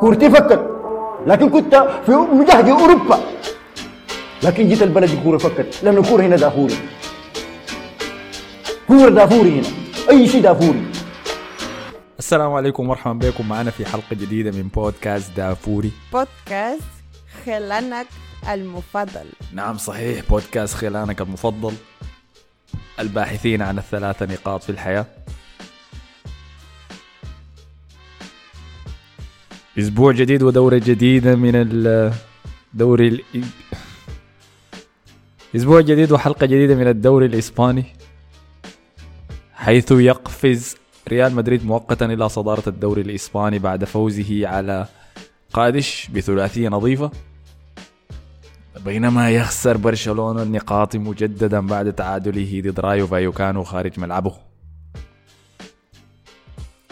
كورتي فكت لكن كنت في مجهد أوروبا. لكن جيت البلد الكوره فكت لأنه الكوره هنا دافوري. كورة دافوري هنا. أي شيء دافوري. السلام عليكم ومرحبا بكم. معنا في حلقة جديدة من بودكاست دافوري. بودكاست خلانك المفضل. نعم صحيح. بودكاست خلانك المفضل. الباحثين عن الثلاثة نقاط في الحياة. أسبوع جديد ودورة جديدة من الدوري ال... أسبوع جديد وحلقة جديدة من الدوري الإسباني حيث يقفز ريال مدريد مؤقتا إلى صدارة الدوري الإسباني بعد فوزه على قادش بثلاثية نظيفة. بينما يخسر برشلونة النقاط مجددا بعد تعادله ضد رايو فايوكانو خارج ملعبه.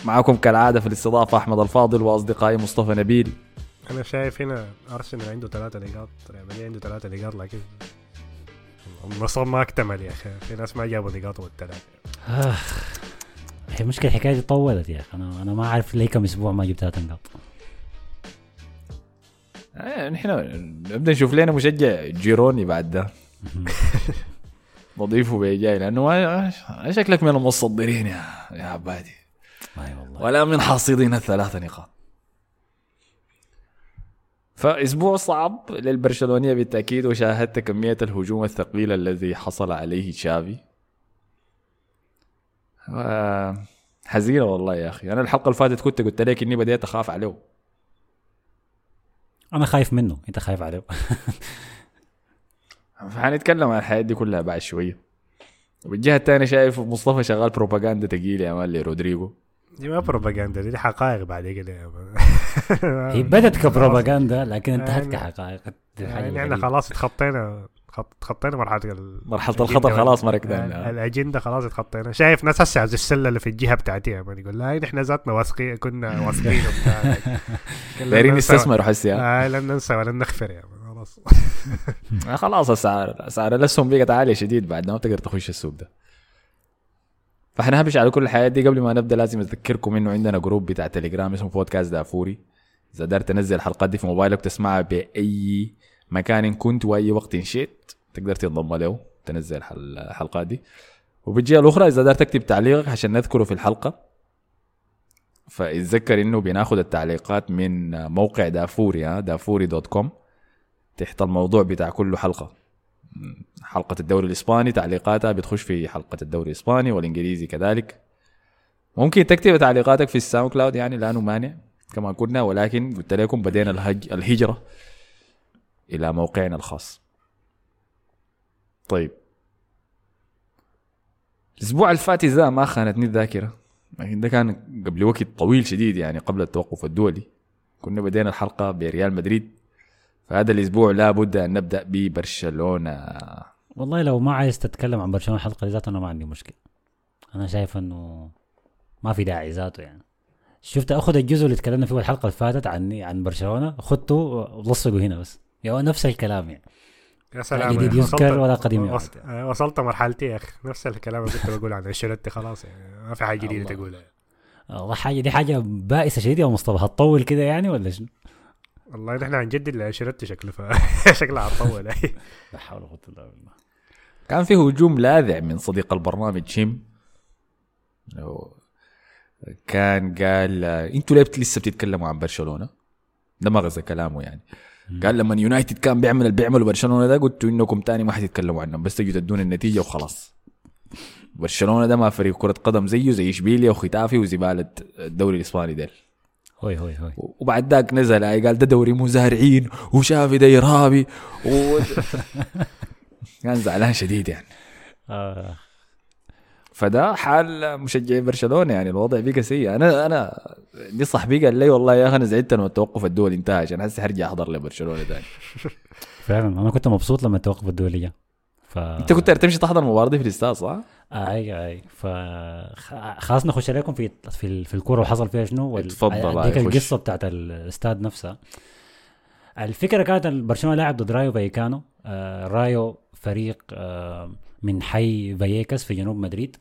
معكم كالعادة في الاستضافة أحمد الفاضل وأصدقائي مصطفى نبيل. أنا شايف هنا أرسنال عنده ثلاثة نقاط ريال مدريد عنده ثلاثة نقاط لكن النصاب ما اكتمل يا أخي. في ناس ما جابوا نقاطهم الثلاثة هي مشكلة الحكاية دي طولت يا أخي. أنا أنا ما عارف ليه كم أسبوع ما جبت ثلاث نقاط. آه، نحن نبدأ نشوف لنا مشجع جيروني بعد ده. نضيفه بيجاي لأنه ما شكلك من المصدرين يا يا عبادي. والله. ولا من حاصدين الثلاثة نقاط. فأسبوع صعب للبرشلونية بالتأكيد وشاهدت كمية الهجوم الثقيل الذي حصل عليه تشافي. حزينة والله يا أخي. أنا الحلقة اللي فاتت كنت قلت لك إني بديت أخاف عليه. أنا خايف منه. أنت خايف عليه. فحنتكلم عن الحياة دي كلها بعد شوية. وبالجهة الثانية شايف مصطفى شغال بروباغندا تقيل يا مان لرودريجو. دي ما بروباغندا دي, حقائق بعد كده. هي بدت كبروباغندا لكن انتهت يعني- كحقائق يعني إحنا. خلاص اتخطينا خط- اتخطينا مرحلة ال- مرحلة الخطر خلاص ما ركضنا الأجندة خلاص اتخطينا شايف ناس هسه السلة اللي في الجهة بتاعتي مان يقول لا إحنا ذاتنا واثقين كنا واثقين دايرين يستثمروا حسي؟ آه لن ننسى ولن نغفر man خلاص آه خلاص اسعار اسعار الاسهم بقت عاليه شديد بعد ما بتقدر تخش السوق ده فاحنا هبش على كل الحياة دي. قبل ما نبدأ لازم أذكركم إنه عندنا group بتاع تليجرام اسمه بودكاست دافوري. إذا قدرت تنزل الحلقات دي في موبايلك تسمعها بأي مكان كنت وأي وقت شئت تقدر تنضم له تنزل الحل- الحلقات دي. وبالجهة الأخرى إذا قدرت تكتب تعليقك عشان نذكره في الحلقة فاتذكر إنه بناخد التعليقات من موقع دافوري ها دافوري dot com. تحت الموضوع بتاع كل حلقة. حلقة الدوري الإسباني تعليقاتها بتخش في حلقة الدوري الإسباني والإنجليزي كذلك. ممكن تكتب تعليقاتك في ال SoundCloud يعني لا نمانع كما كنا ولكن قلت لكم بدينا الهج الهجرة إلى موقعنا الخاص. طيب. الأسبوع الفات إذا ما خانتني الذاكرة. لكن ده كان قبل وقت طويل شديد يعني قبل التوقف الدولي. كنا بدينا الحلقة بريال مدريد. فهذا الأسبوع لابد أن نبدأ ببرشلونة. والله لو ما عايز تتكلم عن برشلونة الحلقة ذاته أنا ما عندي مشكلة. أنا شايف إنه ما في داعي ذاته يعني. شفت أخذ الجزء اللي تكلمنا فيه الحلقة اللي فاتت عن عن برشلونة. خدته ولصقه هنا بس. يا نفس الكلام يعني. يا سلام جديد أخي. يذكر وصلت- ولا قديم. وص- آه، وصلت مرحلتي يا أخي. نفس الكلام اللي كنت بقول عن أنشيلوتي خلاص يعني. ما في حاجة جديدة. تقولها والله حاجة دي حاجة بائسة شديدة يا مصطفى هتطول كده يعني ولا شنو؟ والله نحن هنجدد لانشيلوتي شكله ف شكلها هتطول لا حول ولا قوة إلا بالله. كان في هجوم لاذع من صديق البرنامج شيم كان قال أنتوا ليه لسه بتتكلموا عن برشلونة؟ ده مغزى كلامه يعني. قال لما يونايتد كان بيعمل اللي بيعمله برشلونة ده قلتوا إنكم تاني ما حتتكلموا عنهم بس تجوا تدون النتيجة وخلاص. برشلونة ده ما فريق كرة قدم زيه زي إشبيليا وختافي وزبالة الدوري الإسباني ديل. هوي هوي هوي. وبعد ذاك نزل آي قال ده دوري مزارعين وشافي ده ارهابي و... كان زعلان شديد يعني. آه. فده حال مشجعي برشلونة يعني الوضع بقى سيء. أنا أنا دي صاحبي قال لي والله يا أخي أنا زعلت لما التوقف الدولي انتهى عشان هسه حرجع أحضر لبرشلونة ثاني فعلا أنا كنت مبسوط لما التوقف الدولي جاء. ف أنت كنت تمشي تحضر المباراه دي في الاستاد صح؟ اي اي ف خ- خلاص نخش عليكم في في, في الكورة وحصل فيها شنو؟ وال- اتفضل، أديك. القصة بتاعت الاستاد نفسها. الفكرة كانت برشلونة لاعب ضد رايو فايكانو. آه رايو فريق آه من حي فاييكاس في جنوب مدريد.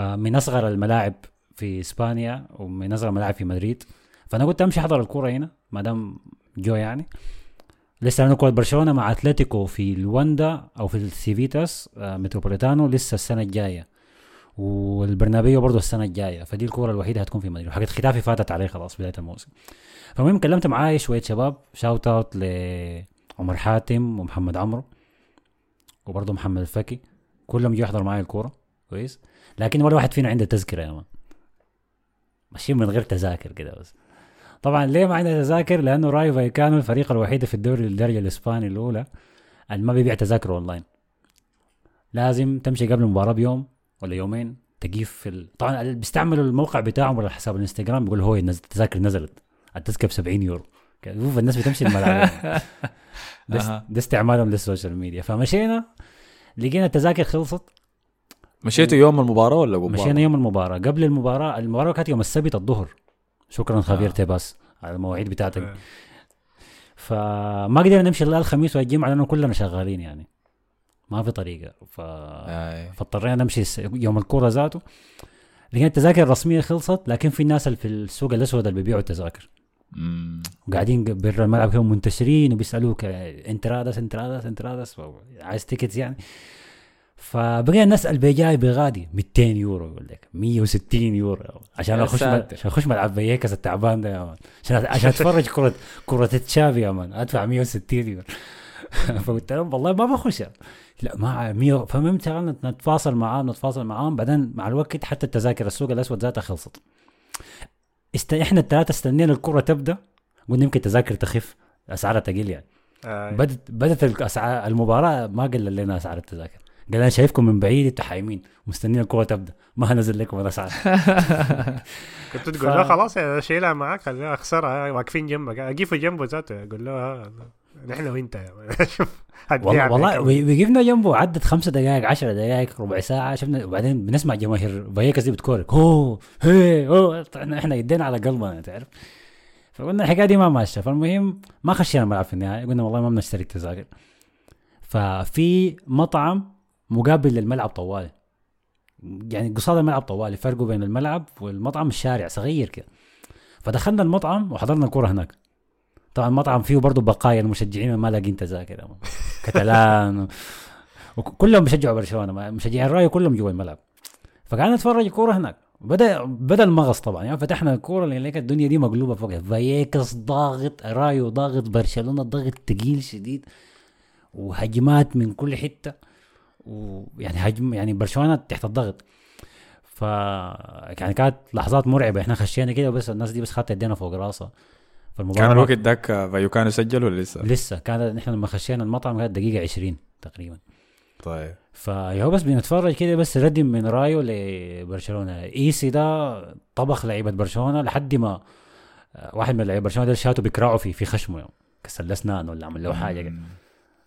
آه من أصغر الملاعب في إسبانيا ومن أصغر الملاعب في مدريد. فأنا قلت أمشي أحضر الكورة هنا ما دام جو يعني. لسه أنا كوره برشلونة مع أتلتيكو في الواندا أو في السيفيتاس آه، متروبوليتانو لسه السنة الجاية. والبرنابيو برضه السنة الجاية. فدي الكورة الوحيدة هتكون في مدريد. حاجات ختافي فاتت عليه خلاص بداية الموسم. فالمهم كلمت معاي شوية شباب. shout out لعمر حاتم ومحمد عمرو وبرضه محمد الفكي. كلهم يحضروا معايا الكورة. كويس. لكن ولا واحد فينا عنده تذكرة يا مان. ماشيين من غير تذاكر كده بس. طبعا ليه ما عندنا تذاكر؟ لأنه رايو فايكانو الفريق الوحيد في الدوري الدرجة الإسباني الأولى اللي ما بيبيع تذاكر أونلاين. لازم تمشي قبل المباراة بيوم ولا يومين تجيب في ال... طبعا بيستعملوا الموقع بتاعهم ولا حساب الإنستغرام بيقول هو التذاكر نزلت. التذكرة ب 70 يورو. شوف الناس بتمشي الملعب ده, استعمالهم لل social media. فمشينا لقينا التذاكر خلصت. مشيتوا يوم المباراة ولا قبل مشينا يوم المباراة. قبل المباراة المباراة كانت يوم السبت الظهر. شكرا خبير آه. تيباس على المواعيد بتاعتك آه. فما قدرنا نمشي الا الخميس والجمعة لأنه كلنا شغالين يعني ما في طريقة ف... آه. فاضطرينا نمشي يوم الكورة ذاته لقينا التذاكر الرسمية خلصت لكن في ناس اللي في السوق الأسود اللي بيبيعوا التذاكر. وقاعدين برا الملعب كانوا منتشرين وبيسألوك entradas entradas entradas عايز tickets يعني فبقينا نسأل بجاي بغادي 200 يورو يقول لك 160 يورو. عشان أخش. عشان أخش ملعب فايكس التعبان ده يا مان. عشان عشان أتفرج كره كرة تشافي يا مان. أدفع 160 يورو. فقلت لهم والله ما بخش. لا ما 100 فالمهم نتواصل معاهم نتواصل معاهم. بعدين مع الوقت حتى التذاكر السوق الأسود ذاتها خلصت. است... إحنا الثلاثه استنينا الكرة تبدأ قلنا يمكن التذاكر تخف أسعارها تقل يعني. آه. بدت بدت الاسعار المباراة ما قلل لنا أسعار التذاكر. قال أنا شايفكم من بعيد أنتوا حايمين مستنيين الكورة تبدأ. ما هنزل لكم الاسعار كنت تقول له خلاص شيلها معاك خليها أخسرها. واقفين جنبك اجيفوا جنبه ذاته أقول له آه، نحن وإنت. والله والله وقفنا جنبه عدت خمسة دقائق عشرة دقائق ربع ساعة شفنا وبعدين بنسمع جماهير فايكس دي بتكورك. هو هي هو إحنا إحنا يدينا على قلبنا تعرف؟ فقلنا الحكاية دي ما ماشية. فالمهم ما خشينا الملعب في النهاية قلنا والله ما بنشتري تذاكر. ففي مطعم مقابل للملعب طوالي. يعني قصاد الملعب طوالي فرقه بين الملعب والمطعم الشارع صغير كده. فدخلنا المطعم وحضرنا الكرة هناك. طبعا المطعم فيه برضه بقايا المشجعين ما لاقين تذاكر. كتالان وكلهم بيشجعوا برشلونة مشجعين الرايو كلهم جوا الملعب. فقعدنا نتفرج الكوره هناك. بدا بدأ المغص طبعا. يعني فتحنا الكوره لقينا الدنيا دي مقلوبة فوق فايكس ضاغط رايو ضاغط برشلونة ضغط تقيل شديد وهجمات من كل حتة. ويعني هجم يعني برشلونة تحت الضغط. ف يعني كانت لحظات مرعبة. إحنا خشينا كده بس الناس دي بس خدت يدينا فوق راسها فالمباراة كان الوقت ذاك فايوكانو سجل ولا لسه؟ لسه. كان نحن لما خشينا المطعم كانت دقيقة 20 تقريبا. طيب. فهو بس بنتفرج كده بس ردم من رايو لبرشلونة. إيسي ده طبخ لعيبة برشلونة لحد ما آه، واحد من لعيبة برشلونة ده شاته بيكرعوا في في خشمه يعني. كسر له اسنان ولا عمل له مم.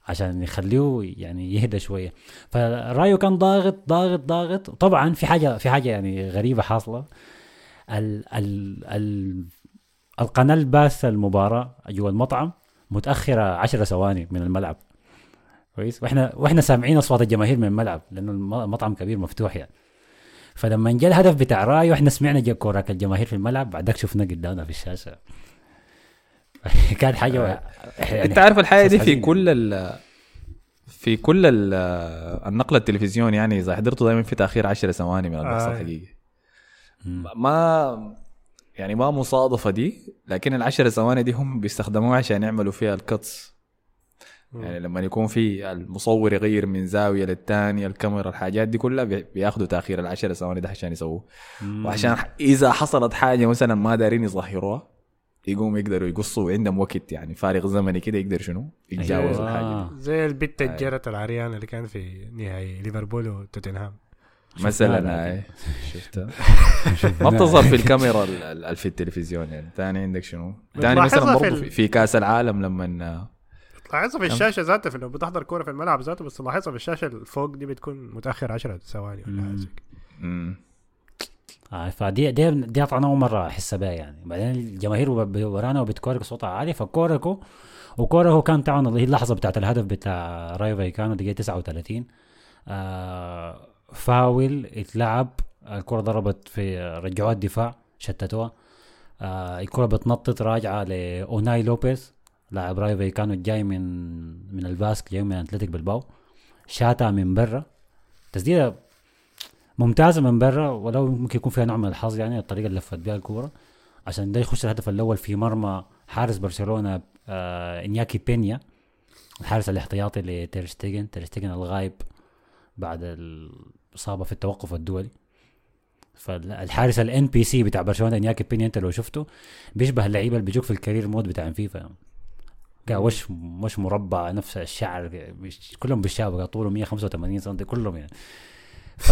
عشان يخليه يعني يهدى شوية. فرايو كان ضاغط ضاغط ضاغط. طبعا في حاجة في حاجة يعني غريبة حاصلة. ال ال ال القناة الباثة المباراة جوا المطعم متأخرة عشر ثواني من الملعب. كويس؟ وإحنا وإحنا سامعين أصوات الجماهير من الملعب لأنه الم- المطعم كبير مفتوح يعني. فلما جاء الهدف بتاع رايو إحنا سمعنا جا كوراك الجماهير في الملعب. بعدك شفنا قدامنا في الشاشة. كانت حاجة يعني انت عارف الحاجة دي في كل ال في كل ال النقل التلفزيون يعني إذا حضرته دائما في تأخير 10 ثواني من اللي بيحصل آه. حقيقي. ما يعني ما مصادفة دي لكن العشر ثواني دي هم بيستخدموها عشان يعملوا فيها الكتس يعني لما يكون في المصور يغير من زاوية للثانيه الكاميرا الحاجات دي كلها بي- بياخدوا تأخير العشر ثواني ده عشان يسووه. وعشان إذا حصلت حاجة مثلا ما دارين يظهروها يقوموا يقدروا يقصوا عندهم وقت يعني فارغ زمني كده يقدر شنو؟ يتجاوز أيوة. الحاجة. دي زي البت. الجرت العريانة اللي كان في نهائي ليفربول وتوتنهام. مثلا هاي. شفتها. ما بتظهر في الكاميرا ال- ال- ال- في التلفزيون يعني. ثاني عندك شنو؟ ثاني مثلا بتلاحظها في برضه في, في كأس العالم لما لاحظها في الشاشة ذاتها في لو بتحضر كورة في الملعب ذاته بس لاحظها في الشاشة اللي فوق دي بتكون متأخر 10 ثواني ولا حاجة مم. زي كده. مم. آه فدي دي دي أنا أول مرة احس بها يعني. بعدين الجماهير ورانا وبتكورك صوتها عالي فكوركو وكوركو كان طبعا اللي هي اللحظة بتاعت الهدف بتاع رايو فايكانو دقيقة 39 آه فاول اتلعب الكرة ضربت في رجعوها الدفاع شتتوها. آه الكرة بتنطط راجعة لأوناي لوبيز لاعب رايو فيكانو جاي من من الباسك جاي من أتلتيك بالباو. شاتها من برا. تسديدة ممتازة من برا ولو ممكن يكون فيها نوع من الحظ يعني الطريقة اللي لفت بها الكورة. عشان ده يخش الهدف الأول في مرمى حارس برشلونة آه إنياكي بينيا الحارس الاحتياطي لتيرشتيجن تيرشتيجن الغايب بعد الإصابة في التوقف الدولي. فالحارس ال NPC بتاع برشلونة إنياكي بينيا أنت لو شفته بيشبه اللعيبة اللي بيجوك في ال career mode بتاع فيفا. وش وش مربع نفس الشعر مش- كلهم بالشابه طوله 185 سم كلهم يعني. ف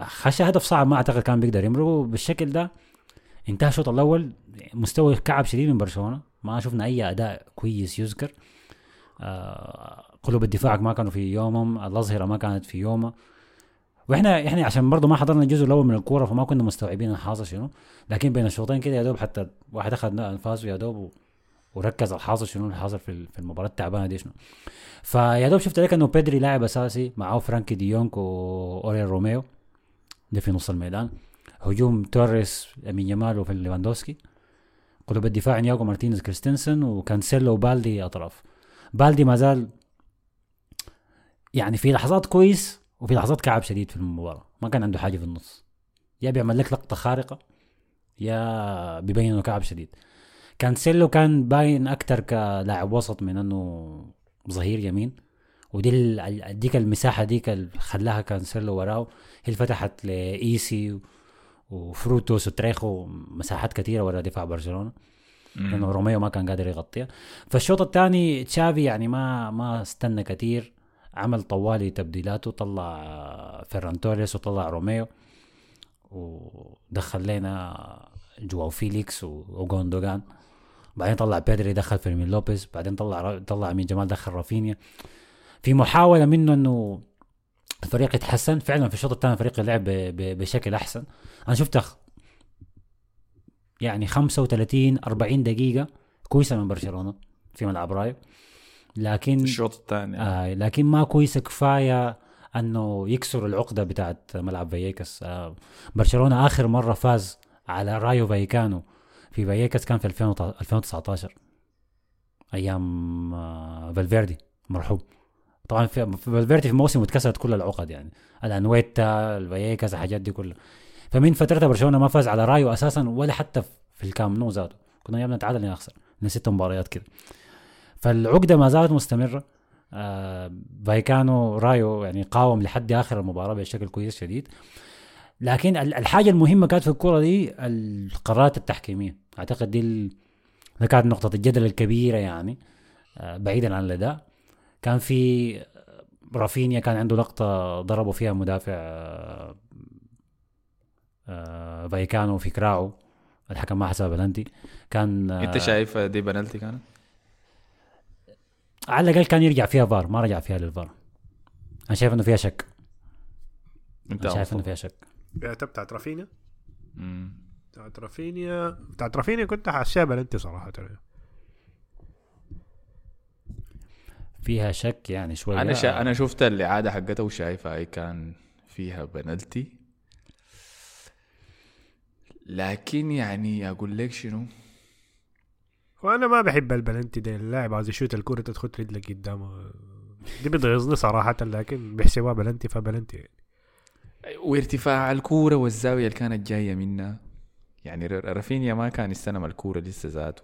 خش هدف صعب ما أعتقد كان بيقدر يمرق بالشكل ده انتهى الشوط الأول. مستوى كعب شديد من برشلونة. ما شفنا أي أداء كويس يذكر. آه قلوب الدفاع ما كانوا في يومهم. الأظهرة ما كانت في يومها وإحنا إحنا عشان برضه ما حضرنا الجزء الأول من الكورة فما كنا مستوعبين الحاصل شنو. لكن بين الشوطين كده يا دوب حتى واحد أخذ انفاسه يا دوب وركز على الحاصل شنو اللي حاصل في في المباراة التعبانة دي شنو. فيا دوب شفت لك إنه بيدري لاعب أساسي معاه فرانكي ديونغ وأوريل روميو ده في نص الميدان. هجوم توريس لامين يامال ليفاندوسكي. قلوب الدفاع إنيغو مارتينيز كريستنسن وكانسيلو وبالدي أطراف. بالدي ما زال يعني في لحظات كويس وفي لحظات كعب شديد في المباراة. ما كان عنده حاجة في النص. يا بيعمل لك لقطة خارقة يا بيبين إنه كعب شديد. كانسيلو كان باين أكتر كلاعب وسط من إنه ظهير يمين. ودي ديك المساحة ديك اللي خلاها كانسيلو وراه هي اللي فتحت لإيسي وفروتوس وتريخو مساحات كثيره ورا دفاع برشلونة. لأنه روميو ما كان قادر يغطيها. فالشوط الثاني تشافي يعني ما ما استنى كثير عمل طوالي تبديلاته طلع فيران توريس وطلع روميو. ودخل لنا جواو فيليكس و- وجوندوجان. بعدين طلع بيدري دخل فيرمين لوبيز بعدين طلع طلع لامين جمال دخل رافينيا. في محاولة منه إنه الفريق يتحسن. فعلا في الشوط الثاني الفريق لعب بشكل أحسن. أنا شفت يعني 35 40 دقيقة كويسة من برشلونة في ملعب رايو لكن الشوط الثاني. آه لكن ما كويسة كفاية إنه يكسر العقدة بتاعت ملعب فايكس آه برشلونة آخر مرة فاز على رايو فايكانو في فايكس كان في 2000 2019 أيام آه فالفيردي مرحوم. طبعا في في فالفيردي في موسم اتكسرت كل العقد يعني. الأنويتا الفايكس الحاجات دي كلها. فمن فترتها برشلونة ما فاز على رايو أساسا ولا حتى في الكام نو ذاته. كنا يوم نتعادل يا نخسر من ست مباريات كده. فالعقدة ما زالت مستمرة. آه فايكانو رايو يعني قاوم لحد آخر المباراة بشكل كويس شديد. لكن ال- الحاجة المهمة كانت في الكرة دي القرارات التحكيمية. أعتقد دي ال- دي كانت نقطة الجدل الكبيرة يعني آه بعيدا عن الأداء كان في رافينيا كان عنده لقطة ضربوا فيها مدافع آه آه فايكانو في كراعو الحكم ما حسب بلنتي كان آه أنت شايف دي بنالتي كانت؟ على الأقل كان يرجع فيها فار ما رجع فيها للفار أنا شايف إنه فيها شك انت أنا شايف إنه. فيها شك بتاعت رافينيا. بتاعت رافينيا. بتاعت رافينيا كنت حاسسها بلنتي صراحة. فيها شك يعني شوية؟ أنا شا... أنا شفت الإعادة حقتها وشايفها اي كان فيها بنالتي. لكن يعني أقول لك شنو؟ وأنا ما بحب البلنتي ده اللاعب عاوز يشوت الكرة تدخل رجلك قدامه. دي بتغيظني صراحة لكن بيحسبوها بلنتي فبلنتي يعني. وارتفاع الكورة والزاوية اللي كانت جاية منها. يعني رافينيا ما كان يستلم الكورة لسه ذاته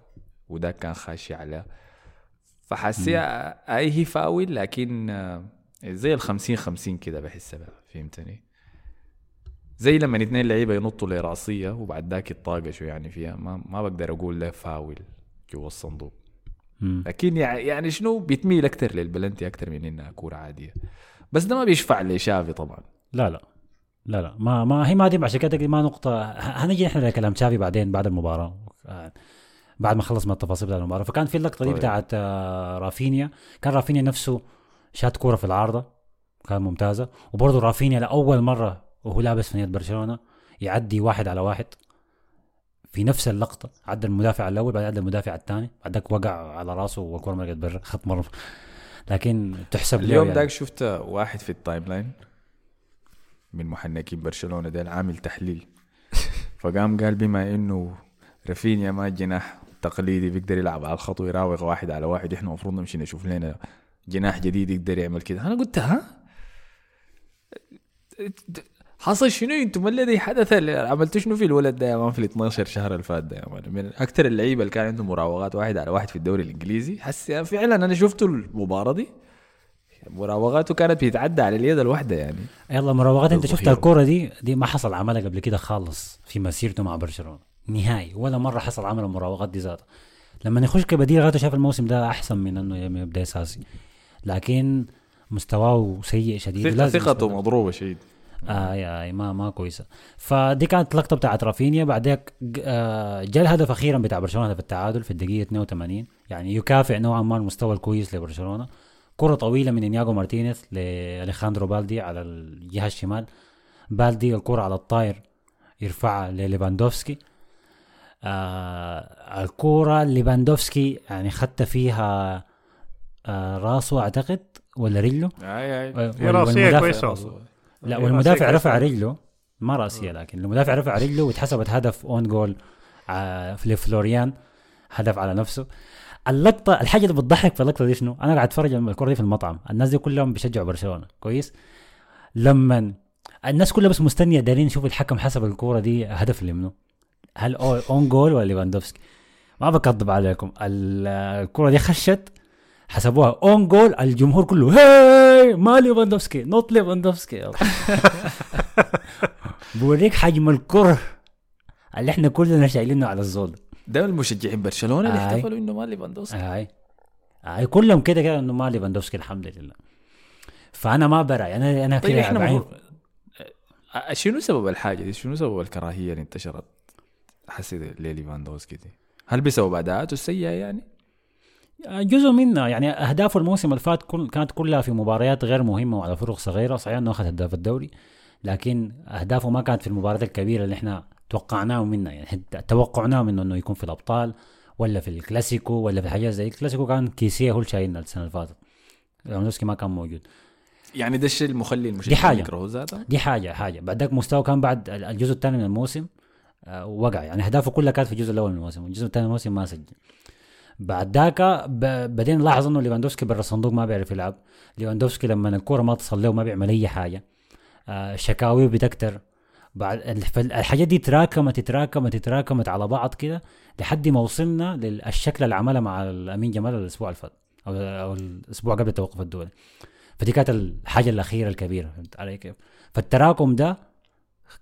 وده كان خاشي عليها فحسيها أي هي فاول لكن آه، زي ال 50 50 كده بحسها فهمتني؟ زي لما اثنين لعيبة ينطوا لرأسية وبعد ذاك يتطاقشوا يعني فيها ما ما بقدر أقول له فاول جوا الصندوق. لكن يع- يعني شنو بتميل أكثر للبلنتي أكثر من إنها كورة عادية. بس ده ما بيشفع لشافي طبعا. لا لا. لا لا ما ما هي ما دي عشان كده ما نقطة. هنجي إحنا لكلام تشافي بعدين بعد المباراة آه، بعد ما خلص من التفاصيل بتاعت المباراة. فكان في اللقطة دي طيب. بتاعت آه، رافينيا. كان رافينيا نفسه شات كورة في العارضة. كان ممتازة. وبرضه رافينيا لأول مرة وهو لابس فنيلة برشلونة يعدي واحد على واحد في نفس اللقطة. عدى المدافع الأول بعدين عدى المدافع الثاني. بعدك وقع على راسه والكورة مرقت برا خط مرمى. لكن تحسب اليوم يعني. داك شفت واحد في ال timeline. من محنكين برشلونة ده عامل تحليل. فقام قال بما إنه رافينيا ما جناح تقليدي بيقدر يلعب على الخط ويراوغ واحد على واحد إحنا المفروض نمشي نشوف لنا جناح جديد يقدر يعمل كده. أنا قلت ها؟ حصل شنو؟ أنتم ما الذي حدث عملتوا شنو في الولد ده يا مان في ال 12 شهر اللي فات ده يا مان؟ من أكثر اللعيبة اللي كان عندهم مراوغات واحد على واحد في الدوري الإنجليزي. حس فعلا أنا شفت المباراة دي. مراوغاته كانت بتتعدى على اليد الواحدة يعني. يلا مراوغات انت شفت. الكورة دي؟ دي ما حصل عملها قبل كده خالص في مسيرته مع برشلونة. نهائي ولا مرة حصل عمل المراوغات دي ذاتها لما يخش كبديل ذاته شاف الموسم ده أحسن من إنه يبدأ أساسي. لكن مستواه سيء شديد. ثقته. مضروبة شديد. اي اي ما ما كويسة. فدي كانت اللقطه بتاعت رافينيا. بعدك آه، جاء الهدف أخيرا بتاع برشلونة هدف التعادل في الدقيقة 82 يعني يكافئ نوعا ما المستوى الكويس لبرشلونة. كرة طويلة من إنياغو مارتينيز لأليخاندرو بالدي على الجهة الشمال. بالدي الكرة على الطاير يرفعها لليفاندوفسكي. آه الكوره ليفاندوفسكي يعني خدت فيها آه راسه أعتقد ولا رجله؟ أي أي. وال- هي كويسة. والله. لا والمدافع راسية رفع كويسة. رجله. ما رأسية لكن المدافع رفع رجله واتحسبت هدف own goal آه، لفلوريان. هدف على نفسه. اللقطة الحاجة اللي بتضحك في اللقطة دي شنو؟ أنا قاعد أتفرج الكره دي في المطعم الناس دي كلهم بيشجعوا برشلونة كويس؟ لما الناس كلها بس مستنية دارين نشوف الحكم حسب الكورة دي هدف لمنو؟ هل own goal ولا ليفاندوفسكي؟ ما بكذب عليكم ال- الكره دي خشت حسبوها own goal الجمهور كله هاي ما ليفاندوفسكي not ليفاندوفسكي بوريك حجم الكرة اللي إحنا كلنا شايلينه على الزول ده المشجعين برشلونة اللي. احتفلوا إنه ما ليفاندوسكي هاي هاي كلهم كده كده إنه ما ليفاندوفسكي الحمد لله فأنا ما برأي أنا أنا طيب إحنا مفروض- شنو سبب الحاجة دي؟ شنو سبب الكراهية اللي انتشرت حسيت لليفاندوسكي دي؟ هل بسبب أداءاته السيئة يعني؟ جزء منها يعني اهدافه الموسم اللي فات كل كانت كلها في مباريات غير مهمة وعلى فرق صغيرة صحيح إنه اخذ هداف الدوري لكن أهدافه ما كانت في المباريات الكبيرة اللي إحنا توقعناه منها يعني توقعناه منه انه يكون في الأبطال ولا في الكلاسيكو ولا في حاجات زي الكلاسيكو؟ كان كيسيه هو اللي شايلنا السنة اللي فاتت. ليفاندوفسكي ما كان موجود. يعني ده الشيء المخلي المشجعين حاجة. يكرهوا ذاته؟ دي حاجة حاجة. بعد ذاك مستوى كان بعد ال- الجزء الثاني من الموسم آه، وقع. يعني أهدافه كلها كانت في الجزء الأول من الموسم والجزء الثاني من الموسم ما سجل. بعد ذاك بعدين نلاحظ إنه ليفاندوفسكي برا الصندوق ما بيعرف يلعب. ليفاندوفسكي لما الكورة ما تصل له ما بيعمل أي حاجة. آه، شكاويه بتكتر بعد الحاجات دي تراكمت تراكمت تراكمت على بعض كده لحد ما وصلنا للشكلة اللي عملها مع لامين جمال الأسبوع اللي فات أو أو الأسبوع قبل التوقف الدولي فدي كانت الحاجة الأخيرة الكبيرة فهمت علي كيف؟ فالتراكم ده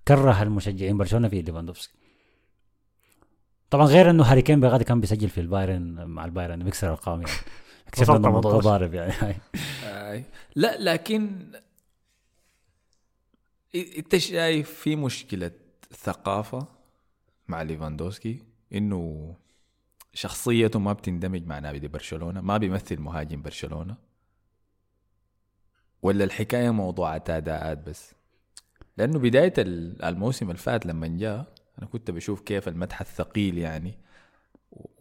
كره المشجعين برشلونة في ليفاندوفسكي طبعا غير إنه هاري كين بغادي كان بيسجل في البايرن مع البايرن بيكسر ارقام يعني اكتشفنا إنه الموضوع 18. ضارب يعني. لا لكن إنت شايف في مشكلة ثقافة مع ليفاندوسكي؟ إنه شخصيته ما بتندمج مع نادي برشلونة ما بيمثل مهاجم برشلونة؟ ولا الحكاية موضوع اداءات بس؟ لأنه بداية ال- الموسم اللي فات لما جاء أنا كنت بشوف كيف المدح الثقيل يعني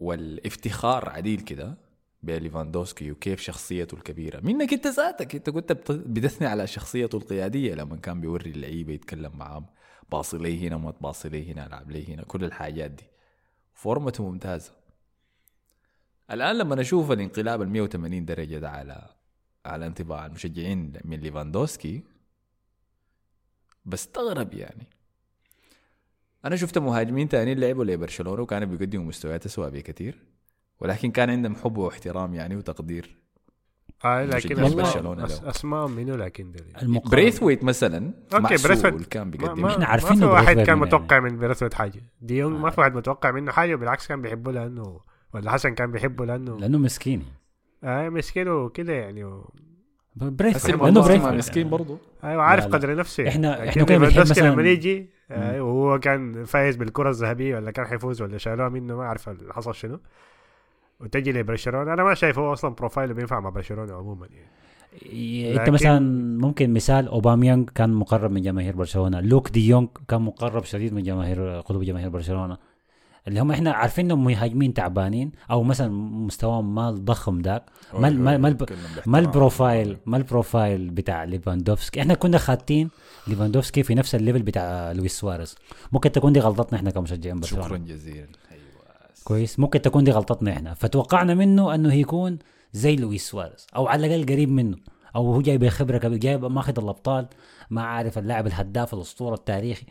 والإفتخار عديل كده. بليفاندوسكي وكيف شخصيته الكبيرة. منك انت ذاتك انت كنت بت- بتثني على شخصيته القيادية لما كان بيوري اللعيبة يتكلم معاهم. باصي لي هنا ما تباصي لي هنا العب لي هنا كل الحاجات دي. فورمته ممتازة. الآن لما نشوف الانقلاب ال 180 درجة ده على على انطباع المشجعين من ليفاندوسكي بستغرب يعني. أنا شفت مهاجمين تانيين لعبوا لبرشلونة وكانوا بيقدموا مستويات اسوء بكثير. ولكن كان عندهم حب واحترام يعني وتقدير. آه لكن اسماء. أسماء منو لكن دي بريثويت مثلا معسول بريثويت. كان ما, بيقدم. ما, إحنا عارفين ما في واحد بريثويت كان متوقع من بريثويت حاجة. ديونج ما آه. في واحد متوقع منه حاجة وبالعكس كان بيحبه لأنه ولا حسن كان بيحبه لأنه لأنه مسكين آه مسكين وكده يعني و... بريث حسن لأنه والله بريث ما مسكين برضه. أيوه عارف لا، لا. قدر نفسه. إحنا- لكن إحنا كنا بنحب مثلاً- لما يجي آه وهو كان فايز بالكرة الذهبية ولا كان حيفوز ولا شالوها منه ما أعرف اللي حصل شنو. وتجي لبرشلونه أنا ما شايف هو أصلا profile ه بينفع مع برشلونة عموما يعني. ي- أنت لكن- مثلا ممكن مثال أوباميانج كان مقرب من جماهير برشلونة. لوك دي يونغ كان مقرب شديد من جماهير قلوب جماهير برشلونة. اللي هم إحنا عارفين إنهم مهاجمين تعبانين أو مثلا مستواهم ما الضخم ذاك. ما ال- ما- ما ما ال profile ما ال profile بتاع ليفاندوفسكي. إحنا كنا خاتين ليفاندوفسكي في نفس ال level بتاع لويس سواريز. ممكن تكون دي غلطتنا إحنا كمشجعين شكرا برشلونة. جزيلا. أيوه كويس. ممكن تكون دي غلطتنا إحنا. فتوقعنا منه انه يكون زي لويس سواريز أو على الأقل قريب منه. أو هو جاي بخبره كبيره جاي ماخذ الأبطال ما عارف اللاعب الهداف الأسطورة التاريخي.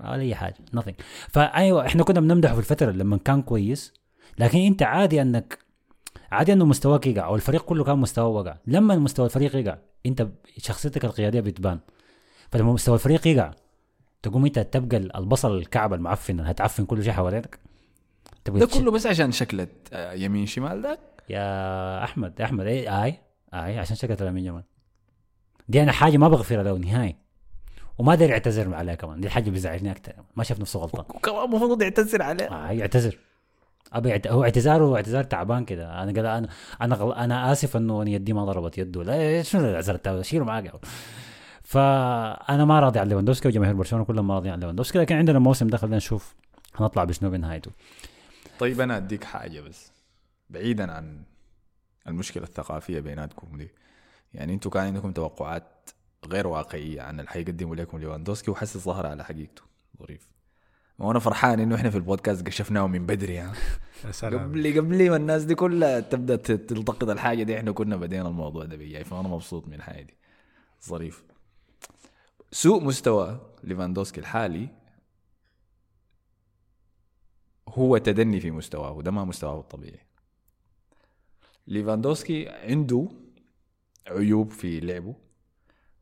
ولا أي حاجة nothing. فأيوة إحنا كنا بنمدحه في الفترة لما كان كويس. لكن أنت عادي أنك عادي أنه مستواك يقع أو الفريق كله كان مستواه وقع. لما مستوى الفريق يقع أنت شخصيتك القيادية بتبان. فلما مستوى الفريق يقع تقوم أنت تبقى البصل الكعبه المعفن هتعفن كل شيء حوالينك. تبقى ده كله بس عشان شكلت آه، يمين شمال ده؟ يا أحمد يا أحمد اي آي آي عشان شكلت لامين جمال دي أنا حاجة ما بغفرها له نهائي. وما داري أعتذر عليها كمان دي الحاجة بيزعلني أكثر ما شاف نفسه غلطان. وكمان المفروض يعتذر عليه. آه يعتذر. أبي. هو اعتذاره اعتذار تعبان كده. أنا قال أنا أنا غل... أنا آسف إنه أنا يدي ما ضربت يده. لا شنو الاعتذار التعبان شيله معاك. فأنا ما راضي عن ليفاندوفسكي وجماهير برشلونة كلهم ما راضيين عن ليفاندوفسكي لكن عندنا الموسم ده خلينا نشوف هنطلع بشنو بنهايته. طيب أنا أديك حاجة بس بعيدا عن المشكلة الثقافية بيناتكم دي. يعني أنتوا كان عندكم توقعات غير واقعية عن اللي حيقدموا لكم ليفاندوسكي وحسي ظهر على حقيقته. ظريف. وأنا فرحان إنه إحنا في البودكاست كشفناه من بدري سلام. قبل قبل ما الناس دي كلها تبدأ تلتقط الحاجة دي إحنا كنا بدينا الموضوع ده بيجي. فأنا مبسوط من الحاجة دي. ظريف. سوء مستوى ليفاندوسكي الحالي هو تدني في مستواه وده ما مستواه الطبيعي. ليفاندوسكي عنده عيوب في لعبه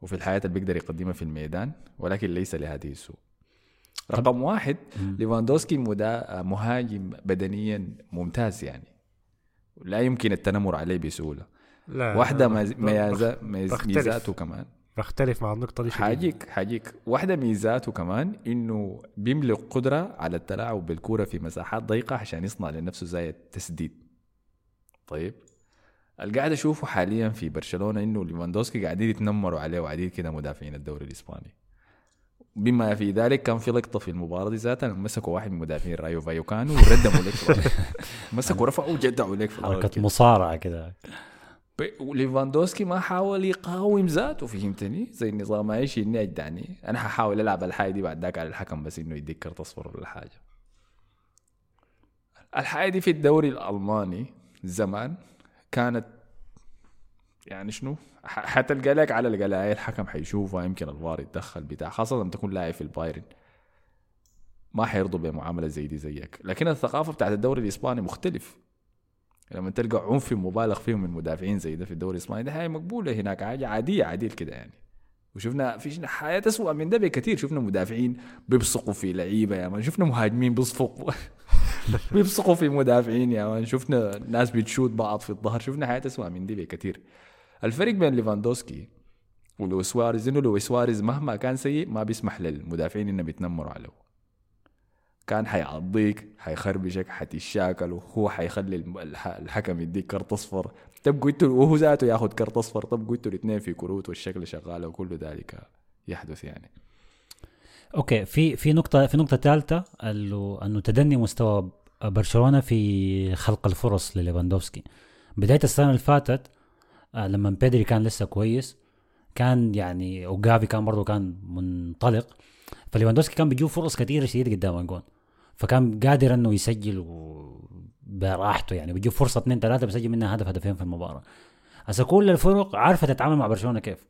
وفي الحاجات اللي بيقدر يقدمها في الميدان ولكن ليس لهذه السوء. رقم واحد ليفاندوسكي مهاجم بدنيا ممتاز يعني. لا يمكن التنمر عليه بسهولة. لا واحدة. ميزاته كمان. بختلف مع النقطة دي. حاجيك حاجيك واحدة ميزاته كمان إنه بيملك قدرة على التلاعب بالكورة في مساحات ضيقة عشان يصنع لنفسه زاوية التسديد طيب القاعد أشوفه حاليا في برشلونة إنه ليفاندوسكي قاعدين يتنمروا عليه وقاعدين كده مدافعين الدوري الإسباني بما في ذلك كان في لقطة في المباراة دي ذاتها مسكوا واحد من مدافعين رايو فايكانو وردموا لك. مسكوا رفعوا وجدعوا لك في حركة. مصارعة كده وليفاندوسكي ما حاول يقاوم ذاته. فهمتني؟ زي النظام إيش إني أجدعني. أنا ححاول ألعب الحاجة دي بعد ذاك على الحكم بس إنه يديك كرت اصفر ولا حاجة الحاجة. دي في الدوري الألماني زمان كانت يعني شنو؟ حتلقى لك على القلاية الحكم حيشوفها يمكن الفار يتدخل بتاع خاصة لما تكون لاعب في البايرن. ما حيرضوا بمعاملة زي دي زيك. لكن الثقافة بتاعت الدوري الإسباني مختلف. لما تلقى عنف مبالغ فيه من مدافعين زي ده في الدوري الإسباني ده حاجة مقبولة هناك حاجة عادية عادية كده يعني. وشفنا في حاجات أسوأ من ده بكثير شفنا مدافعين بيبصقوا في لعيبة يا man شفنا مهاجمين بيبصقوا. بيبصقوا في مدافعين يا man شفنا ناس بتشوت بعض في الظهر شفنا حاجات أسوأ من دي بكثير. الفرق بين ليفاندوسكي ولويس سواريز إنه لويس سواريز مهما كان سيء ما بيسمح للمدافعين انهم يتنمروا عليه. كان حيعضيك حيخربشك حتشاكل وهو حيخلي الحكم يديك كرت اصفر تبقوا أنتوا وهو ذاته ياخذ كرت اصفر تبقوا أنتوا الاثنين في كروت والشكل شغال وكل ذلك يحدث يعني. okay في في نقطة في نقطة ثالثة أنه تدني مستوى برشلونة في خلق الفرص لليفاندوفسكي. بداية السنة اللي فاتت آه، لما بيدري كان لسه كويس كان يعني وجافي كان برضه كان منطلق فليفاندوفسكي كان بيجيب فرص كثيره شديدة قدام الجون فكان قادر إنه يسجل و- براحته يعني. بيجيب فرصة اثنين ثلاثة بيسجل منها هدف هدفين في المباراة. هسه كل الفرق عارفه تتعامل مع برشلونة كيف.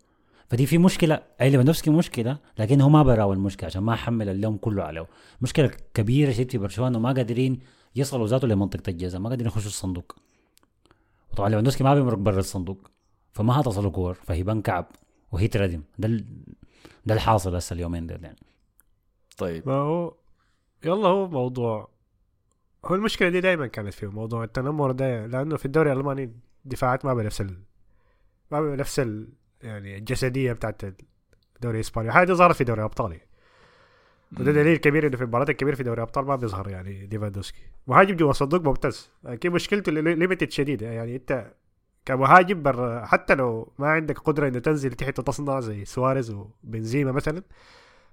فدي في مشكلة. أي ليفاندوفسكي مشكلة لكن هو ما براهو المشكلة عشان ما حمل اللوم كله عليه. مشكلة كبيرة شديد في برشلونة وما قادرين يصلوا ذاته لمنطقة الجزاء ما قادرين يخشوا الصندوق. وطبعا ليفاندوفسكي ما بيمرق برا الصندوق فما هتصلوا كور فهيبان كعب وهي تردم. ده. ده الحاصل هسه اليومين دول يعني. طيب. ما هو يلا هو موضوع هو المشكلة دي دائما كانت فيه موضوع التنمر ده لأنه في الدوري الألماني الدفاعات ما بنفس ال... ما بنفس ال... يعني الجسدية بتاعت الدوري الإسباني. هذه ظهرت في دوري الأبطال. وده دليل كبير إنه في المباريات الكبيرة في دوري الأبطال ما بيظهر يعني ليفاندوسكي. مهاجم جوا الصندوق ممتاز. لكن مشكلته limited شديدة. يعني أنت كمهاجم بر حتى لو ما عندك قدرة إنه تنزل تحت تصنع زي سواريز وبنزيما مثلا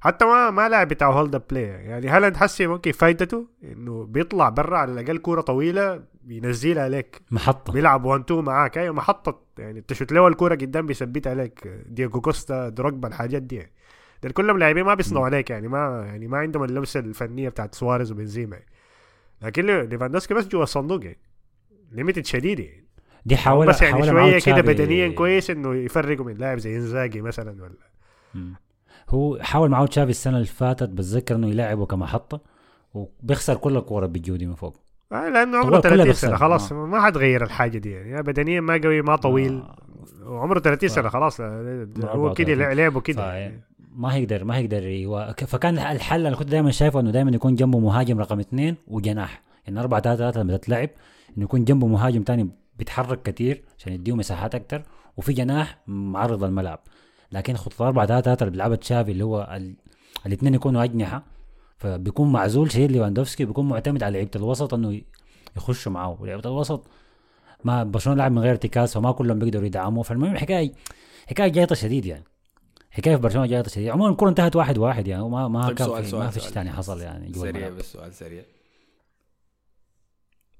حتى ما ما لاعب بتاع hold up play يعني هالاند حسي ممكن فايدته؟ إنه بيطلع برا على الأقل كورة طويلة بينزلها لك محطة. بيلعب 1 2 معاك. أيوه محطة. يعني تشوت له الكورة قدام بيثبتها لك دياجو كوستا دروجبا الحاجات دي. يعني. دول كلهم لاعبين ما بيصنعوا عليك. يعني ما يعني ما عندهم اللمسة الفنية بتاعت سواريز وبنزيما. يعني. لكن لي- ليفاندوسكي بس جوا الصندوق. يعني limited شديد. يعني دي حاول بس يعني شوية كده بدنيا كويس إنه يفرقوا من لاعب زي إنزاجي مثلا ولا. هو حاول معاه تشافي السنة اللي فاتت بتذكر إنه يلعبه كمحطة وبيخسر كل الكورة بتجي دي من فوق آه لأنه عمره كلها 30 بيخسر. سنة خلاص آه. ما حتغير الحاجة دي يعني يا بدنيا ما قوي ما طويل آه. وعمره 30 سنة خلاص هو 34. كده لعبه كده ف- ما هيقدر ما هيقدر يوا... فكان الحل أنا كنت دائما شايفه إنه دائما يكون جنبه مهاجم رقم اثنين وجناح يعني 4 3 3 لما تتلعب إنه يكون جنبه مهاجم تاني بيتحرك كتير عشان يديه مساحات أكتر وفي جناح معرض الملعب لكن خطه 4 3 3 اللي بيلعبها تشافي اللي هو ال... الاثنين يكونوا أجنحة. فبيكون معزول شديد ليفاندوفسكي بيكون معتمد على لعيبة الوسط إنه يخشوا معاه ولعيبه الوسط ما برشلونة لعب من غير ارتكاز فما كلهم بيقدروا يدعموا. فالمهم حكايه حكاية جايطة شديد يعني. حكاية في برشلونة جايطة شديد. عموما الكرة انتهت واحد واحد يعني وما ما طيب كان سؤال- في سؤال- ما فيش سؤال. ثاني حصل يعني جوا سريع بس سؤال سريع.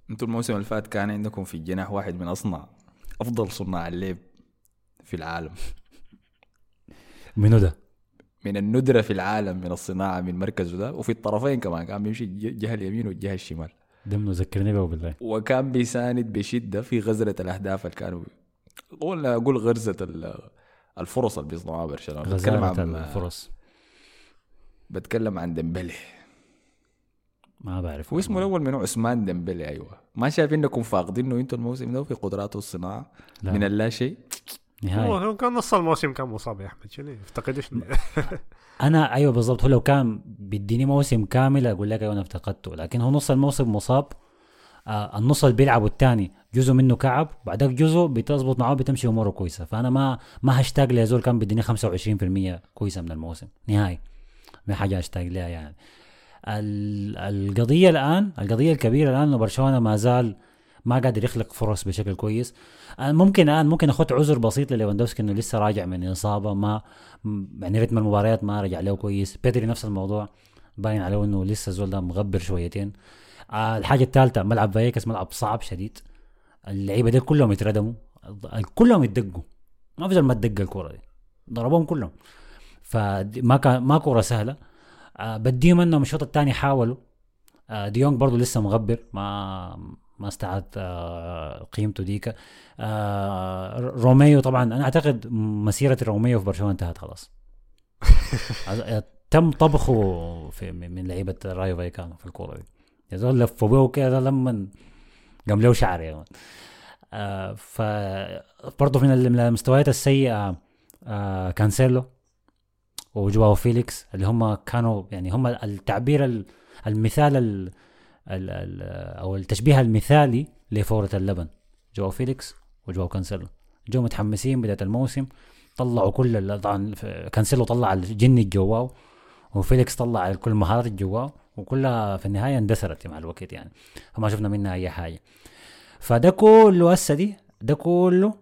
أنتوا الموسم اللي فات كان عندكم في الجناح واحد من اصنع أفضل صناع اللعب في العالم. منو ده؟ من الندرة في العالم من الصناعة من مركزه ده وفي الطرفين كمان كان بيمشي الج- الجهة اليمين والجهة الشمال. ده منو؟ ذكرني به بالله. وكان بيساند بشدة في غزلة الأهداف اللي كانوا ولا أقول غرزة ال- الفرص اللي بيصنعوها برشلونة. بتكلم عن الفرص. بتكلم عن ديمبلي. ما بعرف. هو اسمه الأول منو؟ عثمان ديمبلي أيوة. ما شايف إنكم فاقدينه أنتوا الموسم ده في قدراته الصناعة لا. من اللا شيء؟ نهائي. هو كان نص الموسم كان مصاب يا أحمد شنو؟ يفتقدش أنا أيوه بالضبط هو لو كان بيديني موسم كامل أقول لك أيوه أنا افتقدته لكن هو نص الموسم مصاب آه النص اللي بيلعبه الثاني جزء منه كعب بعدك جزء بتظبط معاه بتمشي أموره كويسة. فأنا ما ما هشتاق لزول كان بيديني 25% كويسة من الموسم نهائي. ما حاجة أشتاق لها يعني. ال- القضية الان القضية الكبيرة الآن انه برشلونه ما زال ما قادر يخلق فرص بشكل كويس. ممكن الان ممكن أخذ عذر بسيط لليفاندوفسكي إنه لسه راجع من إصابة ما يعني رتم المباريات ما رجع له كويس. بيدري نفس الموضوع باين عليه إنه لسه الزول ده مغبر شويتين. آه الحاجة الثالثه ملعب فاييكاس ملعب صعب شديد. اللعيبة دي كلهم يتردموا كلهم يتدقوا. ما في زول ما تدق الكره دي. ضربوهم كلهم. فما كان ما كورة سهلة. آه بديهم إنهم الشوط الثاني حاولوا. آه ديونج برضه لسه مغبر ما ما استعاد آه قيمته ديك. آه روميو طبعا أنا أعتقد مسيرة روميو في برشلونة انتهت خلاص. تم طبخه في من لعيبة رايو فايكانو في الكورة دي. يا زول لفوا بيه كده لما قام له شعر يا man. آه ف برضه من ال- من المستويات السيئة آه كانسيلو وجواو فيليكس اللي هم كانوا يعني هم التعبير ال- المثال ال ال أو التشبيه المثالي لفورة اللبن. جواو فيليكس وجواو كانسيلو. جو متحمسين بداية الموسم. طلعوا كل طبعا كانسيلو طلع الجني جواه وفيليكس طلع كل مهارات جواه وكلها في النهاية اندثرت مع الوقت يعني. فما شفنا منها أي حاجة. فده كله هسه دي ده كله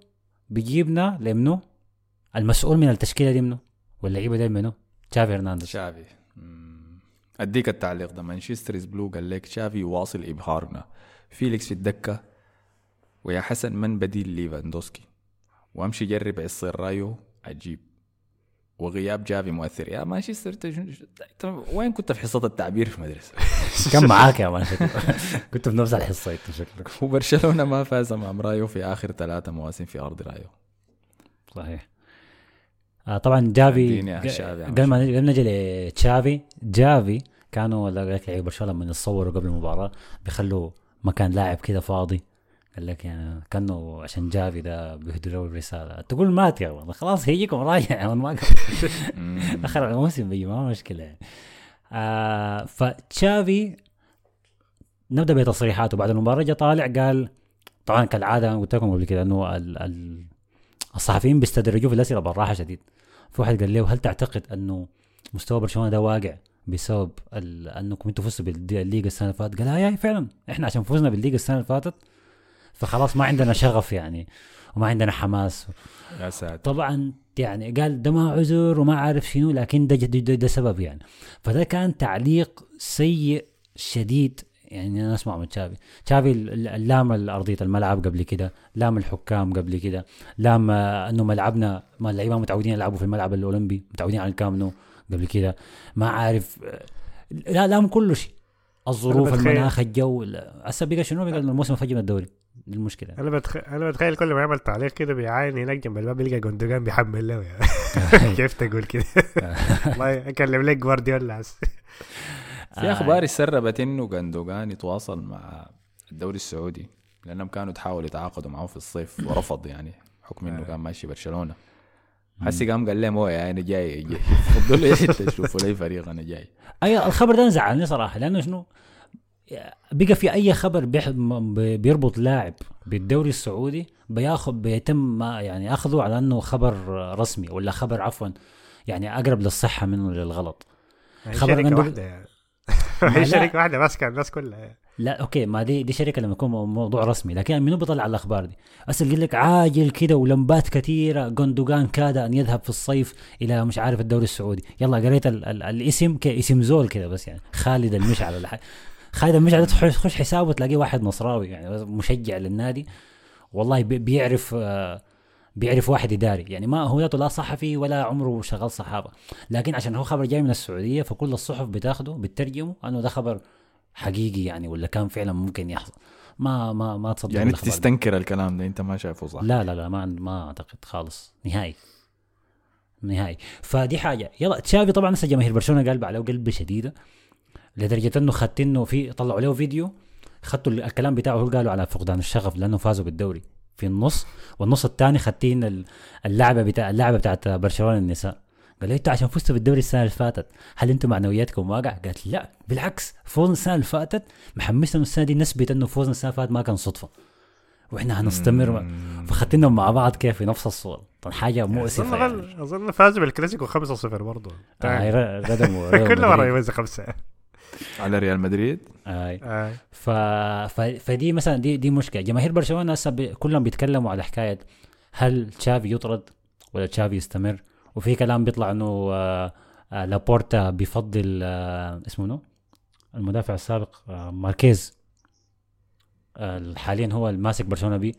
بيجيبنا لمنو؟ المسؤول من التشكيلة دي منو؟ واللعيبة دي منو؟ تشافي هرنانديز. شافي مم. أديك التعليق ده مانشستر بلو قال لك شافي واصل إبهارنا. فيليكس في الدكة ويا حسن من بديل ليفاندوفسكي. وأمشي جرب عصير رايو عجيب وغياب جافي مؤثر. يا مانشستر أنت وين كنت في حصة التعبير في مدرسه كان معاك يا مان شكله. كنت في نفس الحصة أنت شكلك. وبرشلونة ما فاز امام رايو في آخر ثلاثة مواسم في أرض رايو صحيح. طبعا جافي قبل ما قبل نجي لتشافي جافي كانوا لك لعيبه برشلونه لما يتصوروا قبل المباراة بيخلوا مكان لاعب كده فاضي. قال لك يعني كأنه عشان جافي ده بيهدوا له الرسالة. تقول مات يا ولد خلاص هيجيكم راجع ولد، ما. أخر الموسم بيجي ما مشكلة. يعني. آه فتشافي نبدأ بتصريحاته. بعد المباراة جا طالع قال طبعا كالعادة أنا قلت لكم قبل كده إنه ال ال الصحفيين بيستدرجوه في الأسئلة بالراحه شديد. في واحد قال له هل تعتقد أنه مستوى برشلونة ده واقع بسبب انكم أنتم فزتوا بالليغا السنة اللي فاتت؟ قال آه يا فعلا. إحنا عشان فزنا بالليغا السنة اللي فاتت فخلاص ما عندنا شغف يعني وما عندنا حماس. يا ساتر. طبعا يعني قال ده ما عذر وما عارف شنو لكن ده, ده, ده, ده سبب يعني. فده كان تعليق سيء شديد يعني أنا أسمع من تشافي. تشافي لام ارضيه الملعب قبل كده لام الحكام قبل كده لام آه، إنه ملعبنا ما اللعيبه متعودين يلعبوا في الملعب الأولمبي متعودين على الكامنو قبل كده. ما عارف آه، لا لام كل شيء. الظروف بتخيل- المناخ الجو هسه بقى شنو؟ بقى الموسم الفجر من الدوري. المشكلة. أنا بتخ... أنا بتخيل كل ما يعمل تعليق كده بيعاين هناك جنب الباب يلقى جندوجان بيحمل له. يعني كيف تقول كده؟ والله اكلم لك جوارديولا. في أخبار سربت إنه جندوجان يتواصل مع الدوري السعودي لأنهم كانوا تحاولوا يتعاقدوا معه في الصيف ورفض يعني حكم إنه كان ماشي برشلونة. حسي قام قال لهم هو يعني أنا جاي. فضلوا حتة تشوفوا لي فريق أنا جاي. أي الخبر ده زعلني صراحة لأنه شنو؟ بقى في أي خبر بيربط لاعب بالدوري السعودي بياخذ بيتم ما يعني أخذه على أنه خبر رسمي ولا خبر عفوا يعني أقرب للصحة منه للغلط. هي خبر شركة واحدة يعني. هي. شركة واحدة ماسكة الناس كلها لا okay ما دي دي شركة لما يكون مو- موضوع رسمي لكن منو بيطلع الأخبار دي؟ هسه يقول لك عاجل كده ولمبات كثيرة جوندوجان كاد أن يذهب في الصيف إلى مش عارف الدوري السعودي يلا قريت ال ال الاسم كاسم زول كده بس يعني خالد المشعل ولا حاجة خالد المشعل تخش حسابه تلاقيه واحد نصراوي يعني مشجع للنادي والله بي- بيعرف آه، بيعرف واحد إداري. يعني ما هو ذاته لا صحفي ولا عمره شغال صحافة. لكن عشان هو خبر جاي من السعودية فكل الصحف بتاخده بتترجمه أنه ده خبر حقيقي يعني ولا كان فعلا ممكن يحصل. ما ما ما تصدق يعني. تستنكر الكلام ده أنت ما شايفه صح؟ لا لا لا ما ما أعتقد خالص. نهائي. نهائي. فدي حاجة. يلا تشافي طبعا لسه جماهير برشلونة قلب عليه قلب شديدة لدرجة أنه خدت إنه في طلعوا له فيديو خدتوا الكلام بتاعه هو قالوا على فقدان الشغف لأنه فازوا بالدوري. في النص والنص الثاني خدتين ال- اللعبة بتاع اللعبة بتاعت برشلونة النساء. قال له إنتوا عشان فزتوا بالدوري السنة اللي فاتت هل أنتم معنوياتكم واقع؟ قالت لا بالعكس فوزنا السنة اللي فاتت محمسنا السنة دي نثبت إنه فوزنا السنة اللي فاتت ما كان صدفة. وإحنا هنستمر فخدتهم مع بعض كيف في نفس الصورة. طبعا حاجة مؤسفة أظن يعني. أظن فازوا بالكلاسيكو 5-0 برضه. آه كل مرة. يوزع خمسة. على ريال مدريد. آي. آه. ف... ف... فدي مثلا دي دي مشكلة. جماهير برشلونة هسه ب... كلهم بيتكلموا على حكاية هل تشافي يطرد ولا تشافي يستمر؟ وفي كلام بيطلع إنه آه، آه، لابورتا بيفضل آه، اسمه منو؟ المدافع السابق آه، ماركيز. آه، حاليا هو الماسك برشلونة بي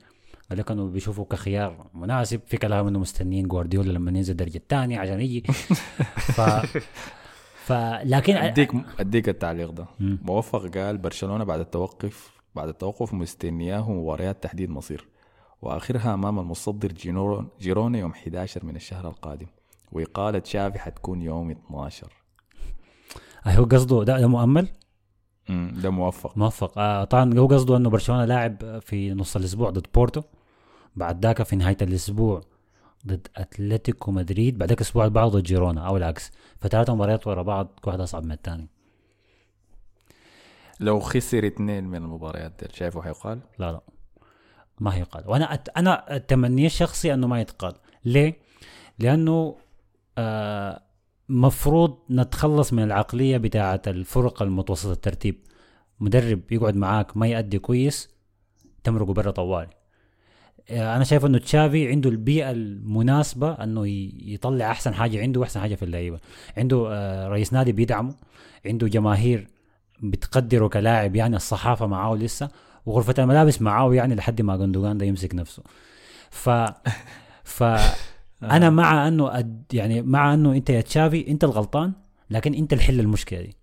قال لك انه بيشوفوا كخيار مناسب. في كلام إنه مستنيين جوارديولا لما ينزل الدرجه الثانية عشان يجي. ف ف لكن اديك أديك التعليق ده. مم. موفق قال برشلونة بعد التوقف بعد التوقف مستنياه مباريات تحديد مصير وآخرها أمام المصدر جيرون جيرونا يوم 11 من الشهر القادم واقاله شافي حتكون يوم 12 هو قصده ده, ده مؤمل؟ امم ده موفق. موفق. آه طبعا هو قصده إنه برشلونة لاعب في نص الأسبوع ضد بورتو بعد ذاك في نهاية الأسبوع ضد أتلتيكو مدريد بعدك اللي بعده ضد جيرونا أو العكس. فثلاث مباريات ورا بعض كل واحد أصعب من الثاني لو خسر اثنين من المباريات دي شايفه حيقال؟ لا لا. ما هيقال وأنا أت... أنا تمني الشخصي أنه ما يتقال. ليه؟ لأنه آه مفروض نتخلص من العقلية بتاعة الفرق المتوسطة الترتيب. مدرب يقعد معاك ما يأدي كويس تمرقه برا طوالي. أنا شايف إنه تشافي عنده البيئة المناسبة إنه يطلع أحسن حاجة عنده وأحسن حاجة في اللعيبة. عنده آه، رئيس نادي بيدعمه عنده جماهير بتقدره كلاعب يعني الصحافة معاه لسه وغرفة الملابس معاه يعني لحد ما جندوجان ده يمسك نفسه. ف ف أنا مع إنه أد يعني مع إنه أنت يا تشافي أنت الغلطان لكن أنت اللي حل المشكلة دي.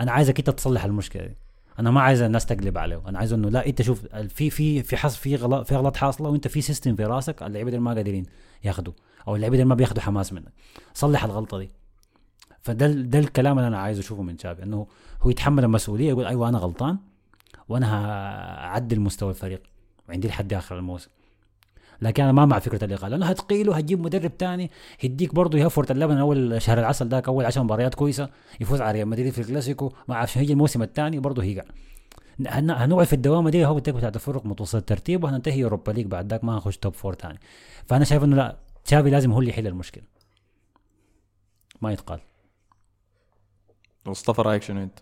أنا عايزك أنت تصلح المشكلة دي. أنا ما عايز الناس تقلب عليه أنا عايز إنه لا أنت شوف في في في حص في غلط في غلط حاصلة وأنت في سيستم في راسك اللعيبة اللي ما قادرين ياخذوا أو اللعيبة اللي ما بياخذوا حماس منك. صلح الغلطة دي. فده ده الكلام اللي أنا عايز أشوفه من تشافي إنه هو يتحمل المسؤولية يقول أيوه أنا غلطان وأنا هعدل مستوى الفريق وعندي لحد آخر الموسم. لكن أنا ما مع فكرة الاقاله لأنه هتقيله هتجيب مدرب تاني هديك برضه يهفرت اللبن أول شهر العسل ذاك اول 10 مباريات كويسة يفوز على ريال مدريد في الكلاسيكو ما عشان يجي الموسم الثاني برضه هيقع. هن- هنقعد في الدوامة دي هو بتاعت الفرق متوسط الترتيب وهننتهي Europa League بعد ذاك ما هنخش top four ثاني فأنا شايف إنه لا تشافي لازم هو اللي يحل المشكلة. ما يتقال. مصطفى رأيك شنو أنت؟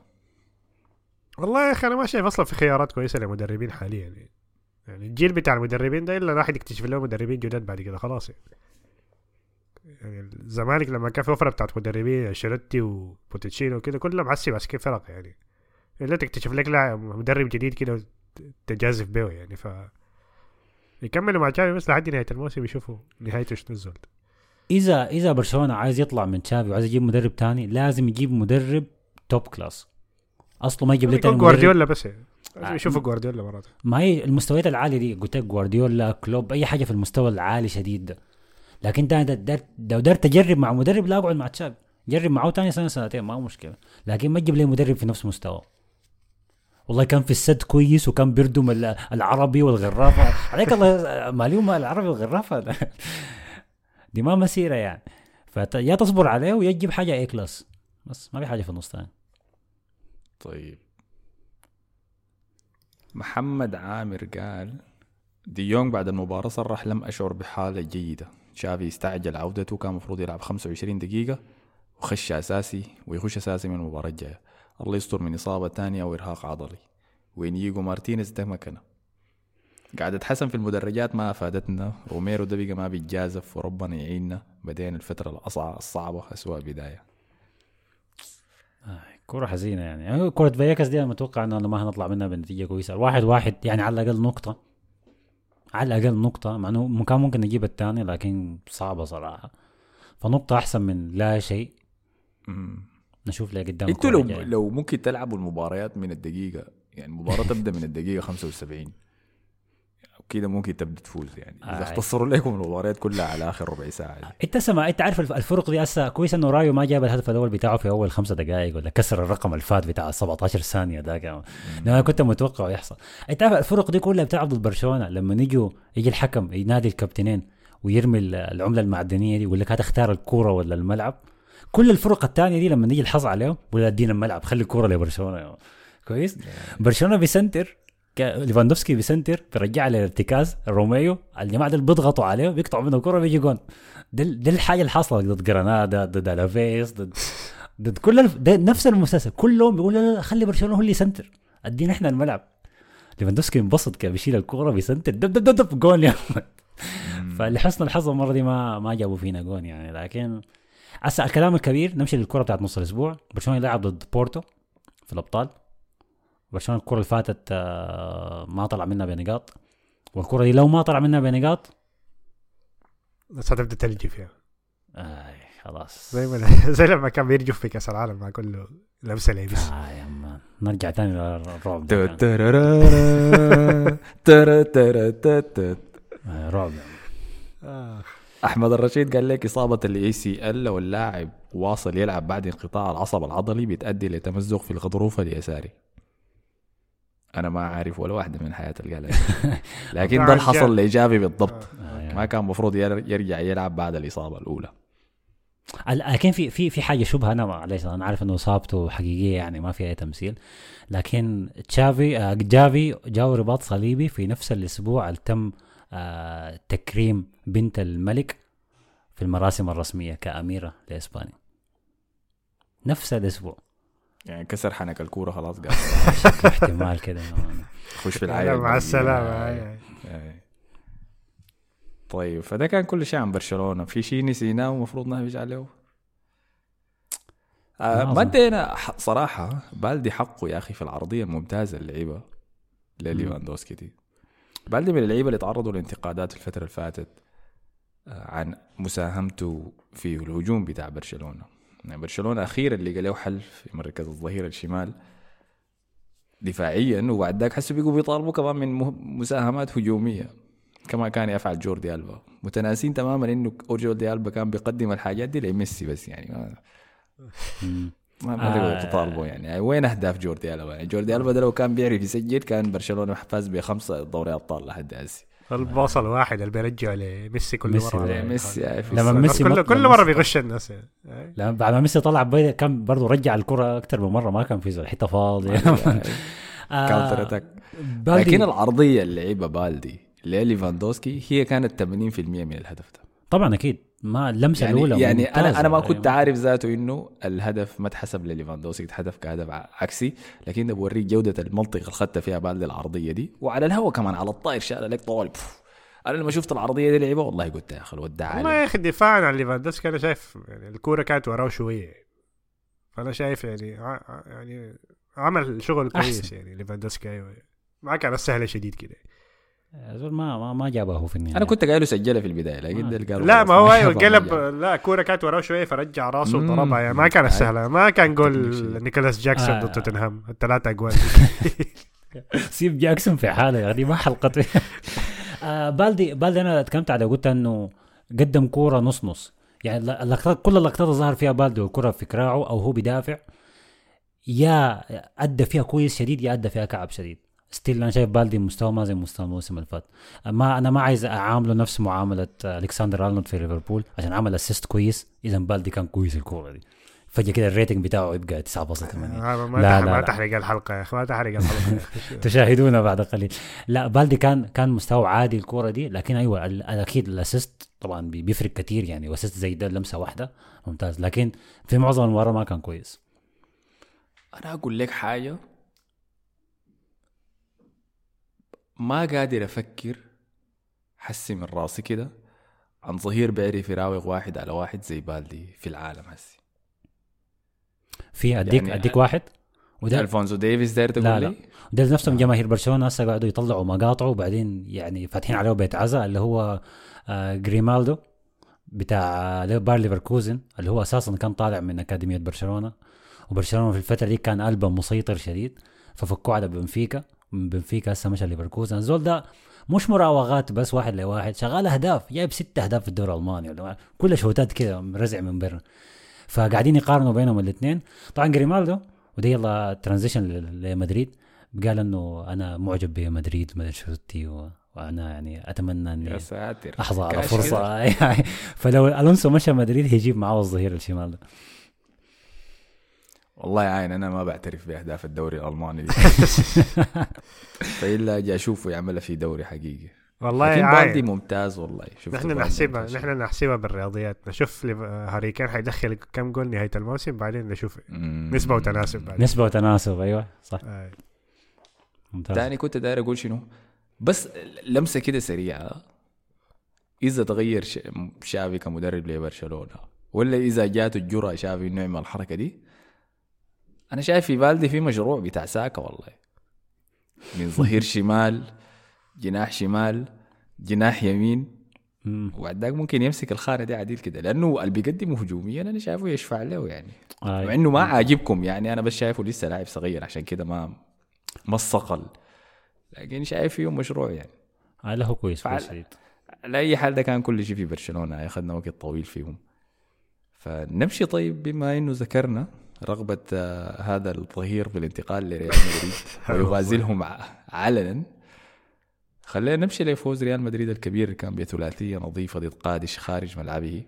والله يا أخي أنا ما شايف أصلا في خيارات كويسة للمدربين حاليا يعني. يعني الجيل بتاع المدربين ده إلا الواحد يكتشف له مدربين جداد بعد كده خلاص يعني, يعني الزمالك لما كان في وفرة بتاعت مدربين شيرتي وبوتشينو وكده كلهم عسي ماسكين فرق يعني إلا تكتشف لك لاعب مدرب جديد كده تجازف به يعني ف يكملوا مع جافي بس لحد نهاية الموسم يشوفوا نهايته شنو الزول ده. إذا إذا برشلونة عايز يطلع من تشافي وعايز يجيب مدرب تاني لازم يجيب مدرب top class أصله ما يجيب لي تاني جوارديولا بس يعني. آه. يشوفوا جوارديولا مرات ما هي المستويات العالية دي قلت لك جوارديولا كلوب أي حاجة في المستوى العالي شديد. ده لكن دا- لو دار تجرب مع مدرب لا أقعد مع تشافي جرب معه تاني سنة سنتين ما هو مشكلة. لكن ما تجيب لي مدرب في نفس مستواه والله كان في السد كويس وكان بيردم ال- العربي والغرافة. عليك الله ماليهم العربي والغرافة. دي ما مسيرة يعني. فيا تصبر عليه ويا تجيب حاجة A class بس ما في حاجة في النص ثاني طيب. محمد عامر قال دي يونغ بعد المباراة صرح لم أشعر بحالة جيدة. شافي استعجل عودته كان المفروض يلعب 25 دقيقة وخش أساسي ويخش أساسي من المباراة الجاية. الله يستر من إصابة تانية أو إرهاق عضلي. وينيجو مارتينيز ده مكانه قعدة حسن في المدرجات ما أفادتنا. روميرو ده بقى ما بيتجازف وربنا يعيننا. بدينا الفترة الأصعب الصعبة أسوأ بداية. كرة حزينة يعني, يعني كرة فاييكاس دي أنا متوقع إنه ما هنطلع منها بنتيجة كويسة. واحد واحد يعني على الأقل نقطة. على الأقل نقطة. مع إنه كان ممكن نجيب الثاني لكن صعبة صراحة. فنقطة أحسن من لا شيء. نشوف لي قدام أنتوا لو. لو ممكن تلعبوا المباريات من الدقيقة يعني المباراة تبدأ من الدقيقة 75 كده ممكن تبدا تفوز يعني. إذا آه. اختصروا لكم المباريات كلها على آخر ربع ساعة. دي. أنت سمع أنت عارف الف- الفرق دي هسه كويس إنه رايو ما جاب الهدف الأول بتاعه في أول خمسة دقائق ولا كسر الرقم الفات بتاع 17 ثانية ذاك أنا كنت متوقع يحصل. أنت عارف الفرق دي كلها بتلعب ضد برشلونة. لما يجوا يجي الحكم ينادي الكابتنين ويرمي ال- العملة المعدنية دي يقول لك هتختار الكورة ولا الملعب؟ كل الفرق الثانية دي لما نيجي الحظ عليهم ولا ادينا الملعب خلي الكورة لبرشلونة كويس؟ برشلونة بيسنتر ليفاندوفسكي بيسنتر بيرجع للارتكاز روميو الجماعة دول بيضغطوا عليه بيقطعوا منه الكره بيجي جون. دي, دي الحاجة اللي حصلت ضد جرانادا ضد ألافيس ضد ضد كل الف... ده نفس المسلسل. كلهم بيقولوا لا لا خلي برشلونة هو اللي يسنتر. أدينا إحنا الملعب. ليفاندوفسكي انبسط كان بيشيل الكورة بيسنتر. دب دب دب, دب جون يا. فلحسن الحظ المرة دي ما ما جابوا فينا جون يعني. لكن هسه الكلام الكبير نمشي للكره بتاعت نص الأسبوع. برشلونة يلعب ضد بورتو في الأبطال. برشلونه الكرة اللي فاتت آه، ما طلع منها بنقاط. والكرة دي لو ما طلع منها بنقاط بس هتبدا تلجي فيها. آه خلاص. زي ما زي لما كان بيرجف في كأس العالم مع كله لمسة لابس آه يا man نرجع تاني للرعب رعب. آه. أحمد الرشيد قال لك إصابة ال ACL لو اللاعب واصل يلعب بعد انقطاع العصب العضلي بتؤدي لتمزق في الغضروف اليساري. أنا ما عارف ولا واحدة من حياة القلم. لكن ده اللي حصل لايجابي بالضبط. آه، ما كان المفروض ير- يرجع يلعب بعد الإصابة الأولى. ال- لكن في في في حاجة شبهة؟ أنا معلش أنا عارف إنه إصابته حقيقية يعني ما فيها أي تمثيل. لكن تشافي آه، جافي جاو رباط صليبي في نفس الأسبوع اللي تم آه، تكريم بنت الملك في المراسم الرسمية كأميرة لإسبانيا. نفس الأسبوع. يعني كسر حنك الكورة خلاص قال شكله احتمال كده خش في لا، العائله مع السلامة آه. آه. آه. طيب فده كان كل شيء عن برشلونة في شيء نسيناه ومفروض نهبش عليه آه ما. أدينا صراحة بالدي حقه يا أخي في العرضية الممتازة اللعيبة لليفاندوفسكي دي بالدي من اللعيبة اللي تعرضوا لانتقادات الفترة اللي فاتت آه، عن مساهمته في الهجوم بتاع برشلونة يعني برشلونة أخيرا لقى له حل في مركز الظهير الشمال دفاعيا وبعد ذاك حسوا بيقوا بيطالبوا كمان من مساهمات هجومية كما كان يفعل جوردي ألبا متناسين تماما إنه جوردي ألبا كان بيقدم الحاجات دي لميسي بس يعني ما. ما, ما آه. تطالبوا يعني. يعني وين أهداف جوردي ألبا يعني جوردي ألبا ده لو كان بيعرف يسجل كان برشلونة فاز بخمسة دوري أبطال لحد هسه ال pass الواحد اللي بيرجع لميسي كل ميسي مرة ده. ميسي أخي. لما ميسي كل, كل لما مرة بيغش الناس يعني. لما بعد ما ميسي طلع كان برضه رجع الكرة أكثر من مرة ما كان في فاضية آه، counter attack لكن العرضيه اللي لعبها بالدي لليفاندوسكي هي كانت 80% من الهدف ده طبعا أكيد ما اللمسة يعني الأولى يعني أنا. أنا ما كنت أيوة. عارف ذاته إنه الهدف ما اتحسب لليفاندوسكي اتحسب كهدف ع- عكسي لكن ده بوريك جودة المنطقة اللي خدتها فيها بالدي العرضية دي وعلى الهواء كمان على الطاير شال لك طوال بف. أنا لما شفت العرضية دي لعبة والله قلت يا أخي الواد ده والله يا أخي دفاعا عن ليفاندوسكي أنا شايف يعني الكورة كانت وراه شوية فأنا شايف يعني يعني عمل شغل كويس أحسن. يعني ليفاندوسكي أيوه ما كان سهله شديد كده زول ما ما, ما جابه هو في النهاية أنا كنت قايله سجلها في البداية لكن. ده قالوا لا ما هو أيوه قلب جاب. لا كورة كانت وراه شوية فرجع راسه. وضربها يعني ما كانت. سهله ما كان جول. نيكولاس جاكسون آه. ضد توتنهام الثلاثة أجوال سيب جاكسون في حالة أخي ما حلقته آه بالدي بالدي أنا تكلمت عليه قلت إنه قدم كورة نص نص يعني اللقطات كل اللقطات اللي ظهر فيها بالدي والكره في كراعه أو هو بيدافع يا أدى فيها كويس شديد يا أدى فيها كعب شديد still أنا شايف بالدي مستوى ما زي مستوى الموسم اللي فات. ما أنا ما عايز أعامله نفس معاملة ألكسندر أرنولد في ليفربول عشان عمل assist كويس. إذا بالدي كان كويس الكورة دي. فجأة كده ال rating بتاعه يبقى 9.8 ما ما, لا، تح- لا، ما لا. تحرق الحلقة يا أخي ما تحرق الحلقة. تشاهدونا بعد قليل. لا بالدي كان كان مستوى عادي الكورة دي لكن أيوه ال- أكيد ال assist طبعا بي- بيفرق كتير يعني. و assist زي ده لمسة واحدة ممتاز. لكن في معظم المباراة ما كان كويس. أنا أقول لك حاجة. ما قادر أفكر حسي من راسي كده عن ظهير بيعرف يراوغ واحد على واحد زي بالدي في العالم هسي في اديك يعني- أديك واحد؟ وده الفونسو ديفيس داير تقول لا، لي؟ لا. ده نفسهم جماهير برشلونة هسه قاعدوا يطلعوا مقاطعه وبعدين يعني فاتحين عليه بيت عزا اللي هو آه جريمالدو بتاع آه، باير ليفركوزن اللي هو أساسا كان طالع من أكاديمية برشلونة. وبرشلونة في الفترة دي كان قلبه مسيطر شديد ففكوه على بنفيكا. بنفيكا هسه مشى ليفركوزن. الزول ده مش مراوغات بس واحد لواحد شغال أهداف. جايب ست أهداف في الدوري الألماني ولا كل شوتات كده رزع من برا فقاعدين يقارنوا بينهم الاثنين طبعا جريمالدو ودي يلا transition لمدريد. قال إنه أنا معجب بمدريد مانشستي و... وأنا يعني أتمنى إني يا ساتر. احظى على فرصة. يعني فلو ألونسو مشى مدريد هيجيب معاه الظهير الشمال ده. والله عاين أنا ما بعترف بأهداف الدوري الألماني دي. فإلا أجي أشوفه يعملها في دوري حقيقي. والله لكن بالدي ممتاز والله. شفت نحن نحسبها. نحن نحسبها بالرياضيات. نشوف هاري كان حيدخل كم جول نهاية الموسم بعدين نشوف. نسبة وتناسب بعدين. نسبة وتناسب أيوه صح. آه. ممتاز. تاني كنت داير أقول شنو؟ بس لمسة كده سريعة. إذا تغير ش- شافي كمدرب لبرشلونة ولا إذا جاته الجرأة شافي إنه يعمل الحركة دي أنا شايف في بالدي في مشروع بتاع ساكا والله. من ظهير شمال جناح شمال جناح يمين. وبعد ذاك ممكن يمسك الخانة دي عديل كده. لأنه اللي بيقدمه هجوميا أنا شايفه يشفع له يعني. آه. مع إنه ما عاجبكم يعني أنا بس شايفه لسه لاعب صغير عشان كده ما ما الصقل لكن شايف فيه مشروع يعني. آه له كويس فعل- كويس شديد. على أي حال ده كان كل شيء في برشلونة أخذنا وقت طويل فيهم. فنمشي طيب بما إنه ذكرنا. رغبة آه، هذا الظهير بالانتقال لريال مدريد ويغازلهم علنا. خلينا نمشي لفوز ريال مدريد الكبير اللي كان بثلاثية نظيفة ضد قادش خارج ملعبه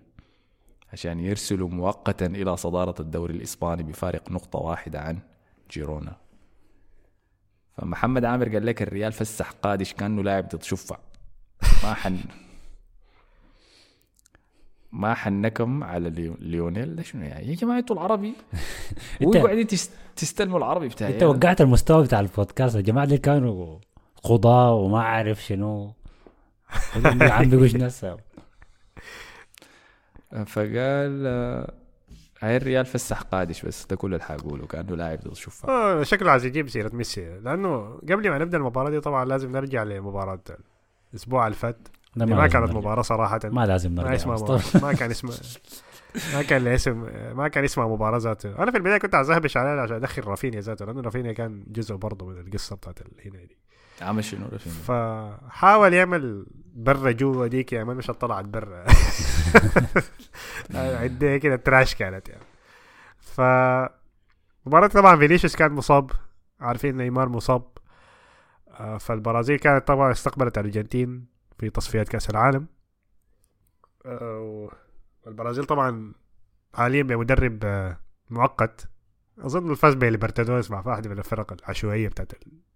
عشان يرسلوا مؤقتا إلى صدارة الدوري الإسباني بفارق نقطة واحدة عن جيرونا. فمحمد عامر قال لك الريال فسح قادش كأنه لاعب ضد شفع ما حن ما حنكم على ليو- ليونيل؟ ده شنو يعني يا جماعة أنتوا العربي. وقاعدين تست- تستلموا العربي بتاعي. إنت وقعت المستوى بتاع البودكاست. الجماعه دي كانوا قضاة وما أعرف شنو. عم بيقولش ناس فقال آه، هاي الريال فسح قادش بس. ده كل اللي حقوله. كأنه لاعب ضد شفع آه شكله عايز يجيب سيرة ميسي. لأنه قبل ما نبدأ المباراة دي طبعا لازم نرجع لمباراة الأسبوع اللي فات. ما لازم كانت. مباراة صراحة. ما لازم ما نرجع. اسمها. ما كان اسمها ما كان لها اسم ما كان اسمها مباراة ذاته. أنا في البداية كنت عايز اهبش عليها عشان أدخل رافينيا ذاته لأنه رافينيا كان جزء برضه من القصة بتاعت هنا دي. عمل شنو رفيق فحاول يعمل برا جوا ديك يا man مش طلعت برا عديه كده trash كانت يعني. ف مباراة طبعا فينيسيوس كان مصاب. عارفين نيمار مصاب. آه، فالبرازيل كانت طبعا استقبلت الارجنتين في تصفيات كأس العالم. آه، والبرازيل طبعا حاليا بمدرب آه، مؤقت. أظن الفاز بليبرتادوريس مع واحدة من الفرق العشوائية بتاعت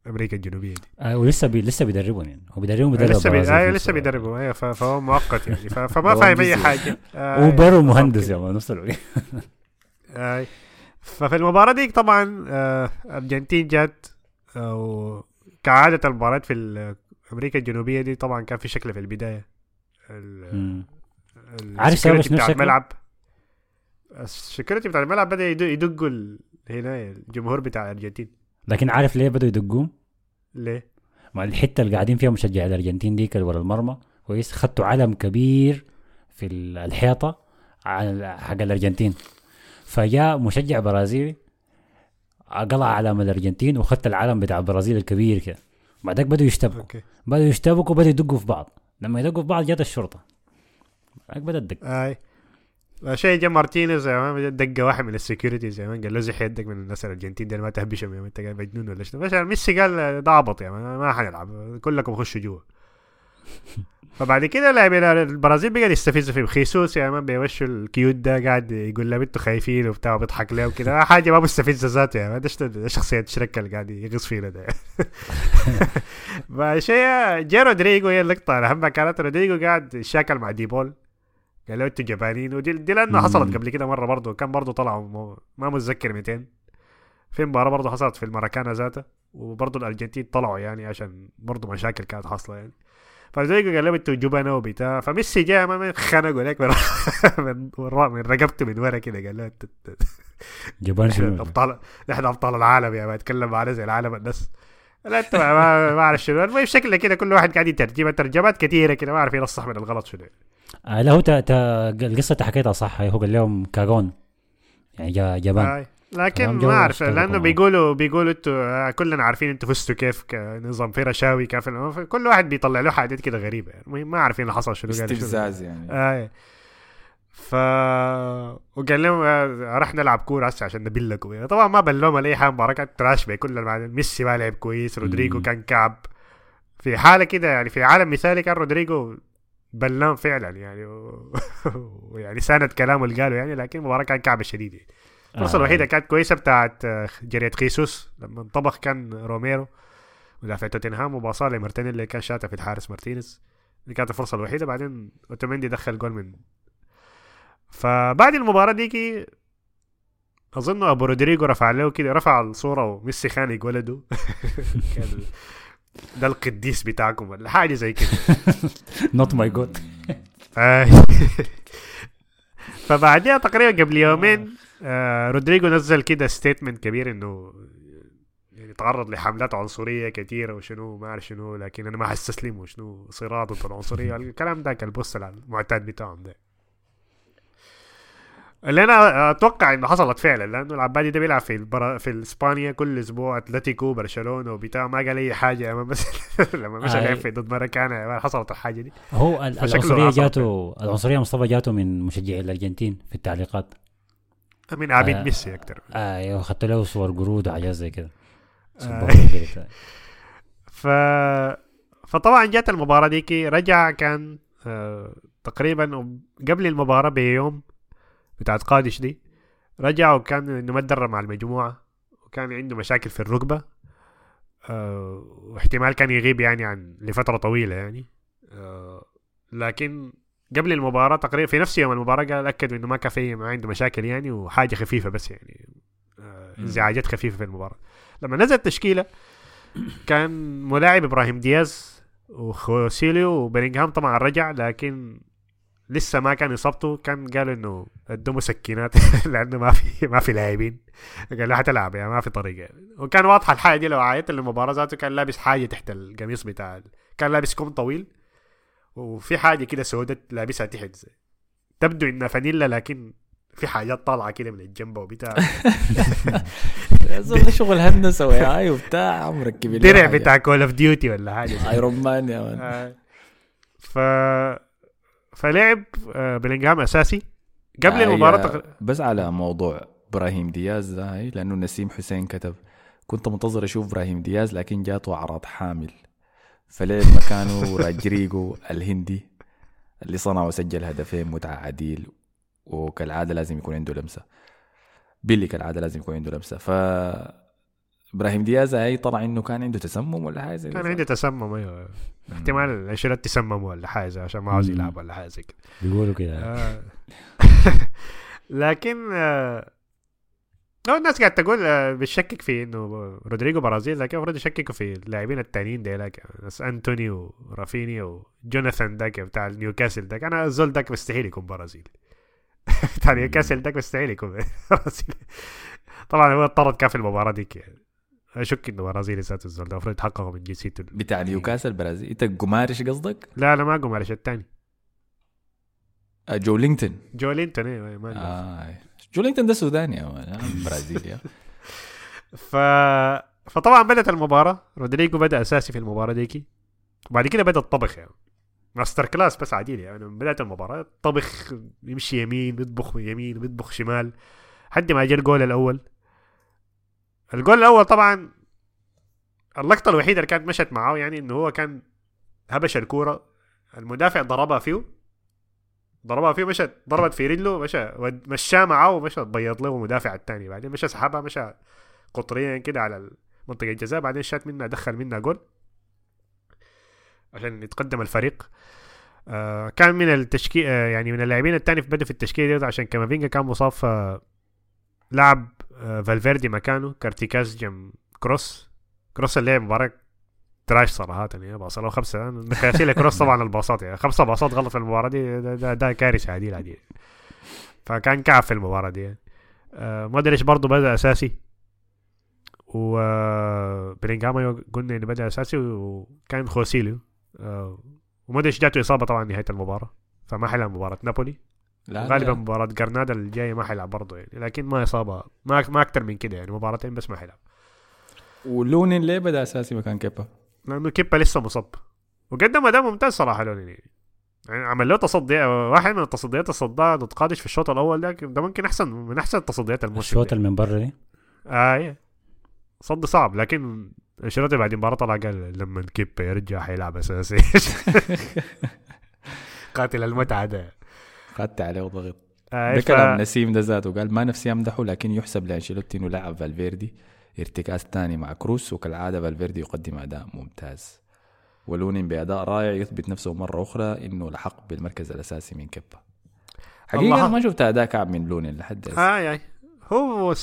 أمريكا الجنوبية دي. آه ولسه بي لسه بيدربون يعني. هو بيدربون بيدرب لسه بي... آه لسه أيوه ف- فهو مؤقت يعني. ف... فما فاهم أي حاجة. آه، بالضبط مهندس. يا man نفس الوقت آه. ففي المباراة دي طبعا آه، أرجنتين جات آه، وكعادة المباريات في ال- أمريكا الجنوبية دي طبعا كان في شكل في البداية ال- عارف سبب بتاع؟ الملعب السكيورتي بتاع الملعب بدأ يدق- يدقوا هنا الجمهور بتاع الأرجنتين لكن عارف ليه بدوا يدقوهم؟ ليه؟ مع الحتة اللي قاعدين فيها مشجع الأرجنتين ديك ورا المرمى كويس خدتوا علم كبير في ال- الحيطة على حق الأرجنتين فجاء مشجع برازيلي قلع علم الأرجنتين وخدت العلم بتاع البرازيل الكبير كده بعدك بدوا يشتبكوا. أوكي. بدوا يشتبكوا بدوا يدقوا في بعض. لما يدقوا في بعض جت الشرطة. بعدك بدأ الدق اي شيء جا مارتينيز دقه واحد من ال securities يا man قال له زي يدك من الناس الأرجنتين دي ما تهبشهم يا man انت مجنون ولا شنو. بس ميسي قال ده عبط يا man ما حنلعب. كلكم خشوا جوا. فبعد كده لاعبين البرازيل بقى يستفزوا فيه خيسوس يا مان بيوشوا الكيوت ده قاعد يقول لهم أنتوا خايفين وبتاع وبيضحك له وكده. حاجة ما مستفزة ذاته يا مان ده شت- ده شخصية شركه اللي قاعد يغص فينا ده. فشيء جا رودريجو هي اللقطة. الاهم كانت رودريجو قاعد شاكل مع ديبول قال له أنتوا جبانين ودي دي لأنه. حصلت قبل كده مرة برضه كان برضه طلعوا ما متذكر 200 في مباراة برضه حصلت في الماراكانا ذاته وبرضه الأرجنتين طلعوا يعني عشان برضه مشاكل كانت حاصلة يعني. فرودريجو قال لهم أنتوا جبنة وبتاع فميسي جاء ما خنقوا لك من من, من رقبته من ورا كده قال له جبان شنو ابطال نحن ابطال العالم يا ما اتكلم معنا زي العالم الناس لا انت ما, اعرف شنو المهم شكله كده كل واحد قاعد يترجم ترجمات كثيره كده ما اعرف الصح من الغلط شنو آه لا هو تا تا القصة حكيتها صح هو قال لهم كاغون يعني جبان. لكن ما أعرف لأنه. بيقولوا بيقولوا إنتوا آه، كلنا عارفين إنتوا فزتوا كيف كنظام في رشاوي كيف كل واحد بيطلع له حاجات كده غريبة يعني ما عارفين اللي حصل شنو. استفزاز يعني آه. ف وقال لهم آه، رح نلعب كورة هسه عشان نبلكم طبعا ما بلوم على أي حاجة مباراة كانت trash كل. ميسي ما لعب كويس رودريجو مم. كان كعب في حالة كده يعني في عالم مثالي كان رودريجو بلام فعلا يعني و... ويعني ساند كلامه اللي قاله يعني لكن المباراه كان كعبه شديد يعني. الفرصة آه. الوحيدة كانت كويسة بتاعت آه، جريت خيسوس. لما انطبخ كان روميرو مدافع توتنهام وباصاه لمارتينيز اللي كان شاته في الحارس مارتينيز. دي كانت الفرصة الوحيدة. بعدين أوتوميندي دخل جول من فبعد المباراة ديكي أظن أبو رودريجو رفع له كده رفع الصورة وميسي خانق ولده كان ده القديس بتاعكم ولا حاجة زي كده. not my God آه. فبعدها تقريبا قبل يومين آه رودريجو نزل كده statement كبير إنه يعني تعرض لحملات عنصرية كثيره وشنو ما أعرف شنو لكن أنا ما حستسلم وشنو صراع ضد العنصرية. الكلام ده ال post المعتاد بتاعهم ده. اللي أنا أتوقع إنه حصلت فعلا لأنه العبادي ده بيلعب في البرا في إسبانيا كل أسبوع أتلتيكو برشلونة وبتاع ما قال أي حاجة. اما بس لما مش آه. في ضد ماراكانا حصلت الحاجة دي. هو العنصرية جاته العنصرية مصطفى جاته من مشجعي الأرجنتين في التعليقات. من عبيد آه. ميسي أكثر أيوه خدت له صور قرود وحاجات زي كده آه. ف فطبعا جت المباراة ديكي رجع كان آه تقريبا قبل المباراة بيوم بتاعت قادش دي رجع وكان إنه ما مع المجموعة وكان عنده مشاكل في الركبة آه واحتمال كان يغيب يعني عن لفترة طويلة يعني آه لكن قبل المباراة تقريبا في نفس يوم المباراة قال أكد إنه ما كان في ما عنده مشاكل يعني وحاجة خفيفة بس يعني آه. انزعاجات خفيفة في المباراة. لما نزل التشكيلة كان ملاعب إبراهيم دياز وخوسيليو وبيلينغهام طبعا رجع لكن لسه ما كان اصابته كان قالوا إنه ادوا مسكنات لأنه ما في ما في لاعبين. قال له حتلعب يعني ما في طريقة وكان واضحة الحاجة دي لو عايت المباراة ذاته كان لابس حاجة تحت القميص بتاع كان لابس كم طويل. وفي حاجة كده سودة لابسها تحت زي. تبدو إنها فانيلا لكن في حاجات طالعة كده من الجنب وبتاع زول شغل هندسة يا آي وبتاع مركب درع بتاع Call of Duty ولا حاجة. Iron Man يا man آه. ف فلعب آه، بلينغهام أساسي قبل آه، المباراة. بس على موضوع إبراهيم دياز ده لأنه نسيم حسين كتب كنت منتظر أشوف إبراهيم دياز لكن جاته أعراض حامل فلعب مكانه راجريجو الهندي اللي صنع وسجل هدفين متعة عديل وكالعادة لازم يكون عنده لمسة بيلي كالعادة لازم يكون عنده لمسة ف إبراهيم دياز هاي طلع إنه كان عنده تسمم ولا حاجة زي كان. عنده تسمم أيوه احتمال الاشيرات تسمم ولا حاجة عشان ما عاوز. يلعب ولا حاجة زي كده بيقولوا كده آه. لكن آه، لو الناس قاعد تقول آه، بتشكك في إنه رودريجو برازيل لكن المفروض يشككوا في اللاعبين التانيين ديلاك ناس أنتوني ورافينيا وجوناثان داك بتاع نيوكاسل داك. أنا الزول داك مستحيل يكون برازيلي. بتاع نيوكاسل داك مستحيل يكون برازيلي. طبعا هو اضطرد كان في المباراة ديك. يعني أشك إنه برازيلي ذاته الزول ده. المفروض يتحققوا من جنسيته بتاع نيوكاسل برازيل إنت قمارش قصدك؟ لا لا ما على الثاني آه، جو لينكتون جو لينتون إيه ما. آه. جو لينكتون ده سوداني يا man، برازيلي آه. ف فطبعا بدأت المباراة. رودريجو بدأ أساسي في المباراة ديكي. وبعد كده بدأ الطبخ يعني. masterclass بس عديل يعني. من بدايه المباراة. طبخ يمشي يمين بيطبخ يمين بيطبخ شمال. حد ما جاء الجول الأول. الجول الأول طبعا اللقطة الوحيدة اللي كانت مشت معاه يعني إنه هو كان هبش الكورة. المدافع ضربها فيه. ضربها فيه مشت ضربت في رجله مشى مشاه معاه ومشى. بيض له المدافع الثاني بعدين مشى سحبها مشى قطريا كده على منطقة الجزاء. بعدين شات منها دخل منها جول عشان يتقدم الفريق. آه كان من التشكيل آه يعني من اللاعبين الثاني في بدأ في التشكيلة دي عشان كامافينجا كان مصاب لعب آه فالفيردي مكانه. كارتكاز جنب كروس. كروس اللي لعب مباراة trash صراحة يعني باصة. له خمسة مقياسي لك كروس طبعا الباصات يعني خمسة باصات غلط في المباراة دي ده, ده, ده كارثة عديل عديل فكان كعب في المباراة دي. يعني. آه مودريتش برضه بدأ أساسي. وبلينغهام قلنا إنه بدأ أساسي وكان خوسيليو. آه، ومودريتش جاته إصابة طبعا نهاية المباراة. فما حيلعب مباراة نابولي. لا غالبا لا. مباراة جرنادا الجاية ما حيلعب برضه يعني. لكن ما إصابة ما ما أكثر من كده يعني مباراتين بس ما حيلعب ولونين ليه بدأ أساسي مكان كيبا؟ لأنه كيبا لسه مصاب. وقدم أداء ممتاز صراحة لونين يعني يعني عمل له تصدي واحد من التصديات اللي صدها ضد قادش في الشوط الأول ده ده ممكن احسن من أحسن تصديات الموسم الشوط. اللي من برا دي؟ آه إيه. صد صعب لكن انشيلوتي بعد المباراه طلع قال لما كيبا يرجع حيلعب أساسي. قاتل المتعة ده. خدت عليه وضغط. آه ده ف... كلام نسيم ده ذاته. قال ما نفسي أمدحه لكن يحسب لأنشيلوتي إنه لعب فالفيردي. ارتكاز ثاني مع كروس وكالعادة فالفيردي يقدم أداء ممتاز ولونين بأداء رائع يثبت نفسه مرة أخرى إنه لحق بالمركز الأساسي من الله. أنا ما شفت أداء كعب من لونين لحد. آه يعني هو.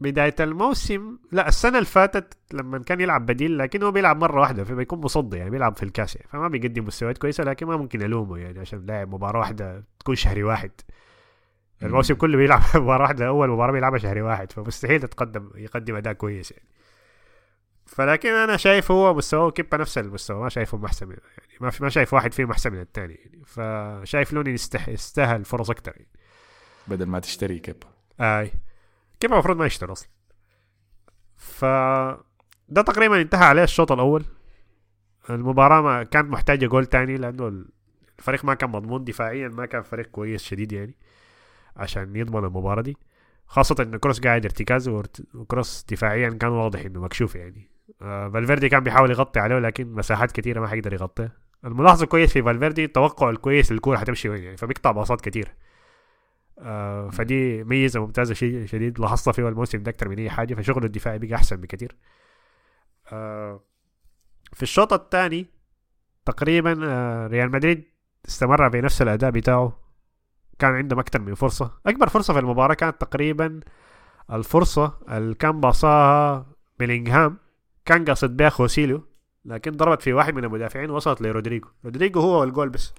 بداية الموسم لا السنة اللي فاتت لما كان يلعب بديل لكن هو بيلعب مرة واحدة فبيكون مصدي يعني بيلعب في الكاس يعني فما بيقدم مستويات كويسة لكن ما ممكن ألومه يعني عشان لاعب مباراة واحدة تكون شهري واحد الموسم كله بيلعب مباراة واحدة أول مباراة بيلعبها شهري واحد فمستحيل يتقدم يقدم أداء كويس يعني. فلكن أنا شايف هو مستواه كيبا نفس المستوى ما شايفهم أحسن من يعني ما في ما شايف واحد فيهم أحسن من الثاني يعني. فشايف لوني يستح... يستاهل فرص أكتر يعني. بدل ما تشتري كيبا أي. كيف المفروض ما يشتري أصلا. ف ده تقريبا انتهى عليه الشوط الأول. المباراة ما كانت محتاجة جول تاني لأنه الفريق ما كان مضمون دفاعيا ما كان فريق كويس شديد يعني. عشان يضمن المباراة دي. خاصة انه كروس قاعد ارتكاز وكروس دفاعيا كان واضح إنه مكشوف يعني. آه، فالفيردي كان بيحاول يغطي عليه لكن مساحات كثيرة ما حيقدر يغطيها. الملاحظة الكويس في فالفيردي توقع الكويس الكورة حتمشي وين يعني فبيقطع باصات كتير. آه فدي ميزة ممتازة شيء شديد. لاحظتها في الموسم ده أكثر من أي حاجة فشغله الدفاعي بقى أحسن بكثير آه في الشوط الثاني تقريبا ريال مدريد استمر بنفس الأداء بتاعه. كان عندهم أكثر من فرصة. أكبر فرصة في المباراة كانت تقريبا الفرصة اللي كان باصاها بيلينغهام. كان قاصد بها خوسيليو لكن ضربت في واحد من المدافعين وصلت لرودريجو. رودريجو هو والجول بس.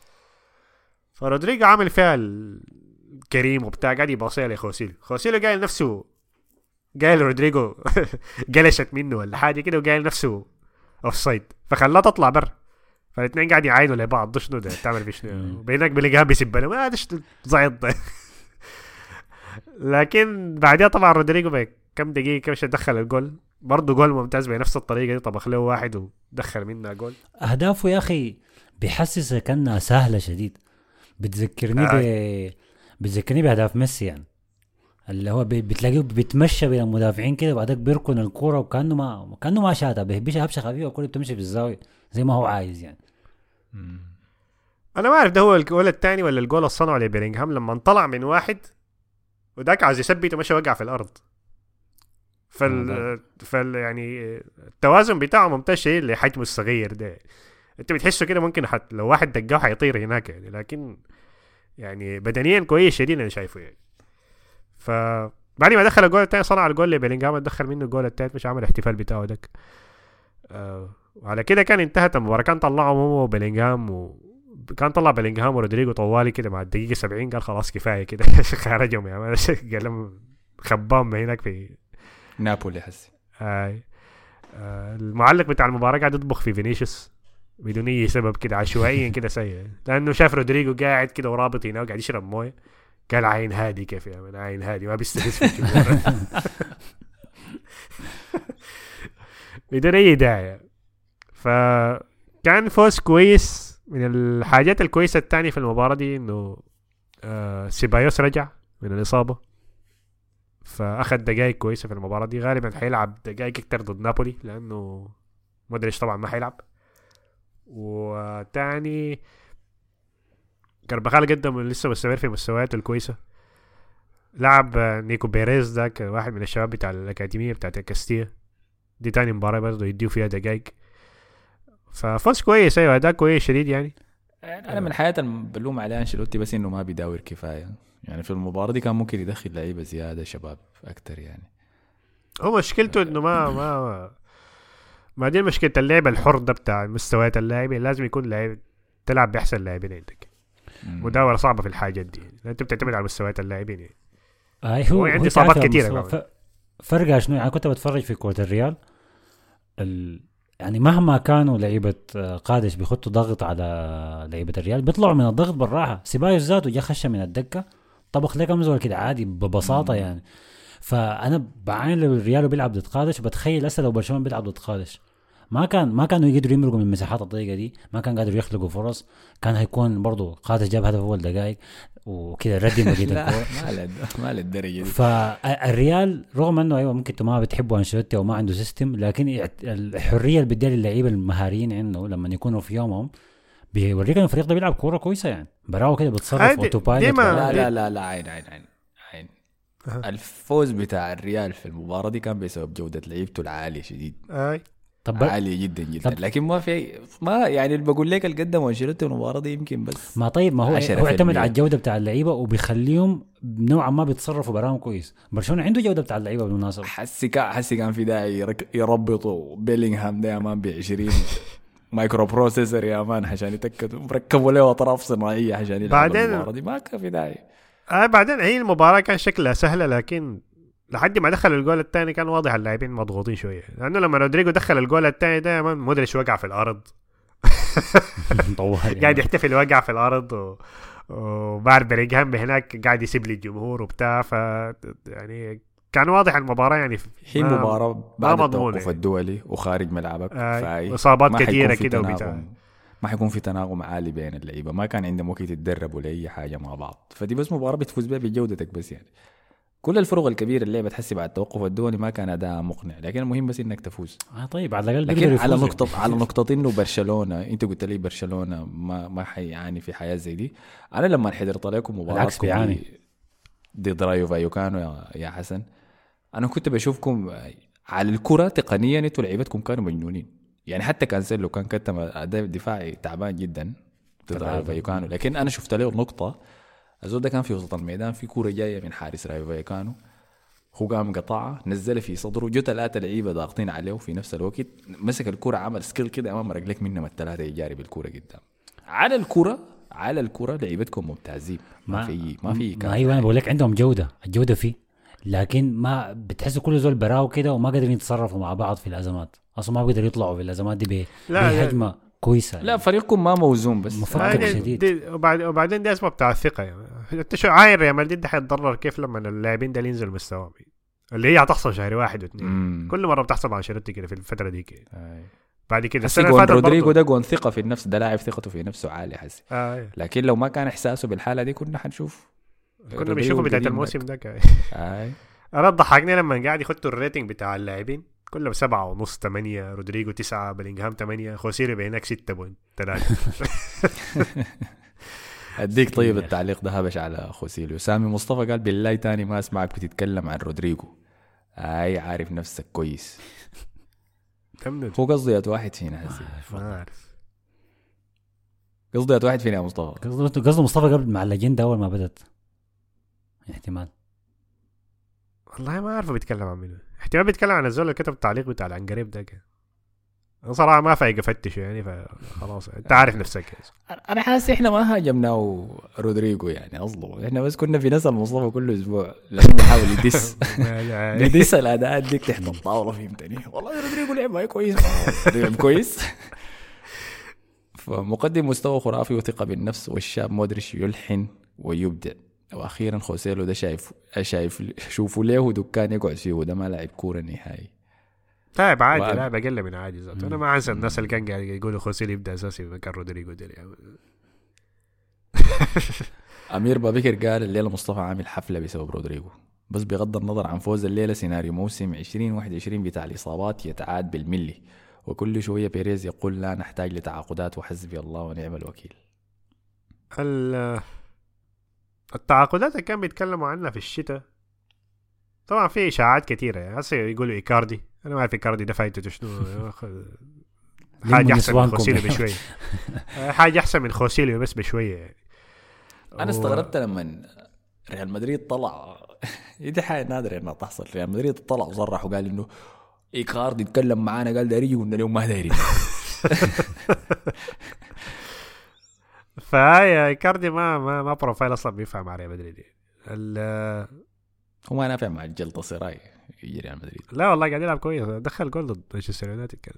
فرودريجو عامل فيها الكريم وبتاع قاعد يباصيها لخوسيلو. خوسيلو قايل نفسه قايل رودريجو قلشت منه ولا حاجة كده وقايل نفسه offside فخلاه تطلع بر فالاثنين قاعد يعاينوا لبعض ده شنو ده؟ تعمل في شنو؟ بينك بيلاقيها بيسب ما ده زعيط ده لكن بعدها طبعا رودريجو بكم دقيقة كم دخل الجول. برضه جول ممتاز بنفس الطريقة دي. طبخ له واحد ودخل منها جول. أهدافه يا أخي بيحسسك كانها سهلة شديد. بتذكرني ب بتذكرني بأهداف ميسي يعني. اللي هو بتلاقيه بيتمشى بين المدافعين كده وبعدك بيركن الكورة وكأنه ما كأنه ما شاتها بيهبشها هبشة خفيفة الكوره بتمشي في الزاويه زي ما هو عايز يعني. أنا ما أعرف ده هو الجول الثاني ولا الجول اللي صنعه لبيلينغهام لما انطلع من واحد وذاك عايز يثبت ومشى وقع في الأرض. فال, فال يعني التوازن بتاعه ممتاز شيء لحجمه الصغير ده. أنت بتحسه كده ممكن حت لو واحد دقاه حيطير هناك يعني لكن يعني بدنيا كويس شديد أنا شايفه يعني. ف بعد ما دخل الجول الثاني صنع الجول لبيلينغهام دخل منه الجول الثالث مش عمل الاحتفال بتاعه دك آه. وعلى كده كان انتهت المباراة. كان طلعهم هو وبيلينغهام و كان طلع بيلينغهام ورودريجو طوالي كده. مع الدقيقة 70 قال خلاص كفاية كده. خرجهم يا man قال لهم خباهم هناك في نابولي حسي آي. آه، المعلق بتاع المباراة قاعد يطبخ في فينيسيوس بدون أي سبب كده عشوائيا كده سيء. لأنه شاف رودريجو قاعد كده ورابط هنا وقاعد يشرب موية. قال عين هادي كيف يا من؟ عين هادي. ما بيستفز في بدون أي داعي. فكان فوز كويس من الحاجات الكويسة الثانية في المباراة دي إنه آه سيبايوس رجع من الإصابة. فأخذ دقائق كويسة في المباراة دي. غالبا حيلعب دقائق أكتر ضد نابولي لأنه مودريتش طبعا ما حيلعب وتاني كربخال قدم لسه مستمر في مستوياته الكويسة. لعب نيكو بيريز ذاك واحد من الشباب بتاع الأكاديمية بتاعت كاستيا. دي تاني مباراة برضه يديو فيها دقائق ففوز كويس أيوه أداء كويس شديد يعني أنا من اللي بلوم عليها أنشيلوتي بس إنه ما بيداور كفاية يعني في المباراة دي كان ممكن يدخل لعيبة زيادة شباب أكتر يعني هو مشكلته إنه ما ما ما دي مشكلة اللعب الحر ده بتاع مستويات اللاعبين لازم يكون لاعب تلعب بأحسن لاعبين عندك. مداوره صعبة في الحاجات دي لأن أنت بتعتمد على مستويات اللاعبين يعني. آه هو هو عندي هو إصابات تعرف كتيرة المستوى- كمان. ف- فرقها شنو يعني كنت بتفرج في كرة الريال ال... يعني مهما كانوا لعيبة آه، قادش بيخطوا ضغط على لعيبة الريال بيطلعوا من الضغط بالراحة. سيبايوس ذاته جا خش من الدكة. طبخ لك زول كده عادي ببساطة مم. يعني. فأنا بعين لو الريال بيلعب ضد قادش بتخيل هسه لو برشلونة بيلعب ضد قادش. ما كان ما كانوا يقدروا يمرقوا من المساحات الضيقة دي. ما كان قادروا يخلقوا فرص. كان هيكون برضه قادش جاب هدف أول دقائق وكده ردم بقيه لا الكوره ما لد- ما للدرجة دي. فالريال رغم إنه أيوه ممكن أنتوا ما بتحبوا أنشيلوتي أو ما عنده system لكن الحرية اللي بيديها للعيبه المهاريين عنده لما يكونوا في يومهم بيوريك ان الفريق ده بيلعب كورة كويسة يعني. براه كده بتصرف عادي. autopilot ديما- لا لا لا لا عين عين عين عين. الفوز بتاع الريال في المباراة دي كان بسبب جودة لعيبته العالية شديد. أي. طب عالية جدا جدا. طب- لكن ما في ما يعني اللي بقول لك اللي قدموا انشيلوتي المباراه دي يمكن بس ما طيب ما هو 10% هو اعتمد على الجودة بتاع اللعيبة وبيخليهم نوعا ما بيتصرفوا براهم كويس. برشلونة عنده جودة بتاع اللعيبة بالمناسبة. حسي كان حسي كان في داعي يرك- يربطوا بيلينغهام ده يا man ب 20 microprocessor يا man عشان يتاكدوا مركبوا له أطراف صناعية عشان يلعبوا بعدين- المباراة دي. ما كان في داعي. آه بعدين هي المباراة كان شكلها سهلة لكن لحد ما دخل الجول الثاني كان واضح اللاعبين مضغوطين شوية. لأنه لما رودريجو دخل الجول الثاني ده مودريتش وقع في الأرض. طول قاعد يحتفل وقع في الأرض و... بلينغهام هناك قاعد يسيب لي الجمهور وبتاع. ف يعني كان واضح المباراة يعني هي ما- مباراة بعد التوقف يعني. الدولي وخارج ملعبك آه، كتيرة في كده وبتاع. ما حيكون في تناغم عالي بين اللعيبة. ما كان عندهم وقت يتدربوا لأي حاجة مع بعض. فدي بس مباراة بتفوز بها بجودتك بس يعني. كل الفرق الكبيرة اللي لعبت حسي بعد التوقف الدولي ما كان أداء مقنع لكن المهم بس إنك تفوز. آه طيب على الأقل لكن على. نقطة على نقطة انه برشلونة أنت قلت لي برشلونة ما ما حيعاني في حياة زي دي. أنا لما حضرت لكم مباراة بالعكس بيعاني. ضد رايو فايوكانو يا, يا حسن أنا كنت بشوفكم على الكرة تقنيا أنتوا لعيبتكم كانوا مجنونين. يعني حتى كانسيلو كان قدم أداء دفاعي تعبان جدا ضد رايو فايوكانو لكن أنا شفت له نقطة الزول ده كان في وسط الميدان في كورة جاية من حارس رايو فايوكانو هو قام قطعها نزلها في صدره جو ثلاثة لعيبة ضاغطين عليه في نفس الوقت مسك الكرة عمل skill كده أمام رجلك منهم الثلاثة يجاري بالكرة قدام. على الكرة على الكرة لعيبتكم ممتازين. ما, في ما في ما أيوه أنا بقول لك عندهم جودة الجودة فيه. لكن ما بتحسوا كل زول براو كده وما قادرين يتصرفوا مع بعض في الأزمات. أصلا ما بيقدروا يطلعوا في الأزمات دي. بهجمة كويسة. لا فريقكم ما موزون بس. مفكر شديد. دي وبعد وبعدين دي أسباب بتاع الثقة يعني. انت شو عاين ريال مدريد ده حيتضرر. كيف لما اللاعبين ده ينزل مستواهم اللي هي هتحصل شهر واحد واثنين. كل مرة بتحصل مع أنشيلوتي كده في الفترة دي كده. بعد كده السنة اللي فاتت رودريجو ده جون ثقة في النفس ده لاعب ثقته في نفسه عالية حسي آه لكن لو ما كان إحساسه بالحالة دي كنا حنشوف كنا بنشوفه بدايه الموسم. ده آي. أنا ضحكني لما قاعد يختوا ال rating بتاع اللاعبين. كلهم سبعة ونص ثمانية رودريجو تسعة بلينغهام ثمانية خوسيري بينك ستة point ثلاثة أديك طيب التعليق ده هبش على خوسيليو سامي مصطفى قال بالله تاني ما أسمعك بتتكلم عن رودريجو. أي عارف نفسك كويس. تمنت هو قصدي يا واحد فينا حسي ما عارف قصدي يا واحد فينا يا مصطفى. قصده قصده مصطفى قبل مع اللجنة أول ما بدت احتمال. والله ما عارف بيتكلم عن منو احتمال بيتكلم عن الزول اللي كتب التعليق بتاع العنقريب ده كده. صراحة ما فايق افتشه يعني فخلاص. أنت عارف نفسك. يعني. أنا حاسس إحنا ما هاجمناه رودريجو يعني أصلا. إحنا بس كنا في نسال مصطفى كل أسبوع. لأنه بيحاول يدس. يدس الاداءات ديك تحت الطاوله فهمتني. والله رودريجو لعب ما كويس. لعب كويس. فمقدم مستوى خرافي وثقة بالنفس والشاب مودريتش يلحن ويبدع. وأخيرا خوسيلو ده شايف شايف شوفوا له دكان يقعد فيه. وده ما لاعب كورة نهائي. لاعب عادي وأب- لاعب أقل من عادي ذاته أنا ما انسى الناس اللي كان قاعد يقولوا خوسيل يبدأ أساسي مكان رودريجو يعني. أمير بابكر قال الليلة مصطفى عامل حفلة بسبب رودريجو. بس بغض النظر عن فوز الليلة سيناريو موسم 2021 بتاع الإصابات يتعاد بالملي. وكل شوية بيريز يقول لا نحتاج لتعاقدات وحسبي الله ونعم الوكيل. ال- التعاقدات اللي كان بيتكلموا عنها في الشتاء طبعا في إشاعات كثيره يعني هسه يقولوا إيكاردي. أنا ما أعرف إيكاردي ده فايدته شنو. حاجة أحسن من. خوسيليو بشوية. حاجة أحسن من خوسيليو بس بشوية. يعني أنا استغربت لما ريال مدريد طلع. دي حاجة نادرة إنها تحصل. ريال مدريد طلع وصرح وقال إنه إيكاردي يتكلم معانا. قال داري قلنا لهم ما داري. فهاي إيكاردي ما ما ما profile أصلا بينفع مع ريال مدريد. يعني. ال- هو ما نافع مع الجلطه سراي يجي ريال مدريد. لا والله قاعد يلعب كويس. دخل جول ضد مانشستر يونايتد كان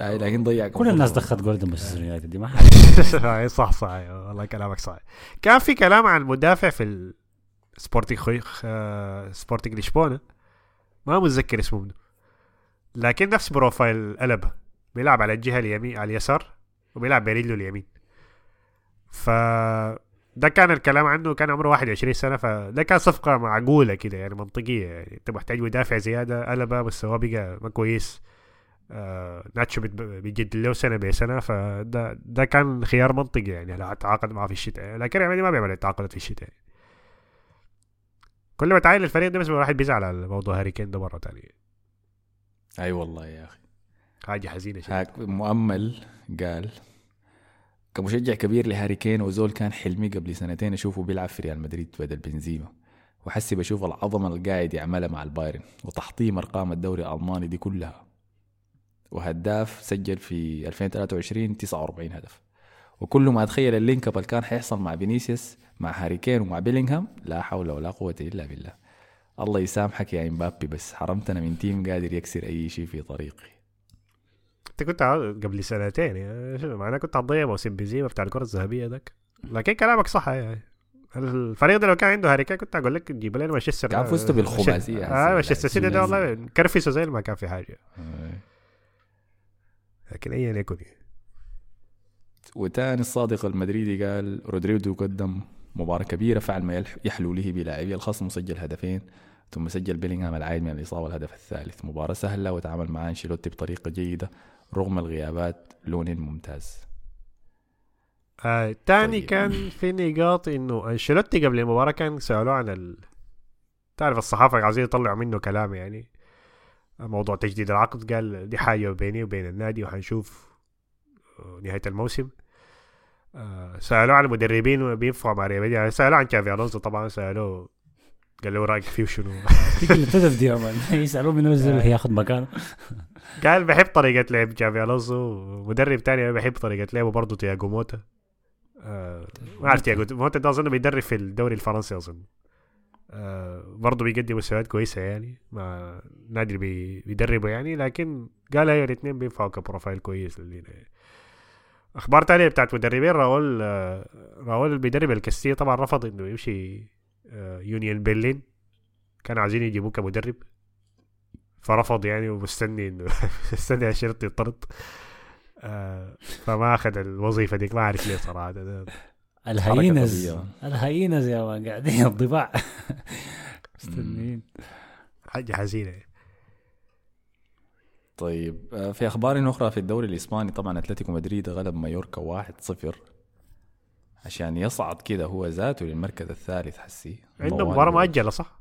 آه، لكن ضيع كل الناس دخلت جول ضد مانشستر يونايتد دي ما حاجة أي صح صح. والله كلامك صح كان في كلام عن مدافع في السبورتنج خوي آه، سبورتنج لشبونة. ما متذكر اسمه منه لكن نفس profile ألابا بيلعب على الجهة اليمين على اليسار وبيلعب برجله اليمين. ف ده كان الكلام عنه كان عمره 21 سنة فده كان صفقة معقولة كده يعني منطقية يعني. انت محتاج مدافع زيادة ألابا بس هو بقى ما كويس. آه ناتشو بيجدد له سنة بسنه فده ده كان خيار منطقي يعني لو أتعاقد معه في الشتاء. لكن يعني ما بيعمل تعاقدات في الشتاء. يعني. كل ما تعاين الفريق ده بس الواحد بيزعل على موضوع هاري كين ده مرة ثانية أي والله يا أخي. حاجة حزينة شديد مؤمل قال كمشجع كبير لهاري كين وزول كان حلمي قبل سنتين أشوفه بيلعب في ريال مدريد بدل بنزيما. وحسي بشوف العظمة اللي قاعد يعملها مع البايرن وتحطيم أرقام الدوري الألماني دي كلها. وهداف سجل في 2023 49 هدف. وكل ما أتخيل ال link up اللي كان حيحصل مع فينيسيوس مع هاري كين ومع بيلينغهام لا حول ولا قوة إلا بالله. الله يسامحك يا إمبابي بس حرمتنا من team قادر يكسر أي شيء في طريقه. انت كنت قبل سنتين يعني معناه كنت هتضيع موسم بنزيما بتاع الكرة الذهبية ذاك. لكن كلامك صح يعني الفريق ده لو كان عنده هاري كنت أقول لك جيب لنا مانشستر كان فزتوا بالخماسية آه هسه. مانشستر سيتي ده والله كرفسه زي ما كان في حاجة. لكن ايا يكن. وتاني الصادق المدريدي قال رودريجو قدم مباراة كبيرة فعل ما يحلو له بلاعبي الخصم وسجل هدفين ثم سجل بيلينغهام العائد من الإصابة الهدف الثالث. مباراة سهلة وتعامل مع أنشيلوتي بطريقة جيدة. رغم الغيابات لون ممتاز. آه تاني طيب. كان في نقاط إنه أنشيلوتي قبل المباراة كان سألوه عن ال... تعرف الصحافة عايزين يطلعوا منه كلام يعني. موضوع تجديد العقد قال دي حاجة بيني وبين النادي وحنشوف آه، نهاية الموسم. آه سألوه عن المدربين بينفعوا مع ريال مدريد. يعني سألوه عن شابي ألونسو طبعا سألوه قال له رأيك فيه شنو دي قلة أدب دي يا مان. يسألوه من الزول اللي ياخذ مكانه قال بحب طريقة لعب شابي ألونسو. مدرب تاني بحب طريقة لعبه برضه تياجو موتا. آه ما أعرف تياجو موتا ده أظن بيدرب في الدوري الفرنسي أظن. آه برضه بيقدم مستويات كويسة يعني. مع النادي اللي بي- بيدربه يعني لكن قال أيوه الاثنين بينفعوا كبروفايل كويس للينا يعني. أخبار تانية بتاعت مدربين راول آه راول بيدرب الكاستية طبعا رفض إنه يمشي يونيون برلين كانوا عايزين يجيبوه كمدرب. فرفض يعني ومستني إنه مستني الشرط يطرد. آه فما أخذ الوظيفة ديك ما أعرف ليه صراحة. ال hyenas. ال hyenas يا man قاعدين الضباع مستنيين. حاجة حزينة. طيب آه، في أخبار أخرى في الدوري الإسباني؟ طبعا أتلتيكو مدريد غلب مايوركا 1-0 عشان يصعد كده هو ذاته للمركز الثالث حسي عنده مباراة. مؤجلة صح؟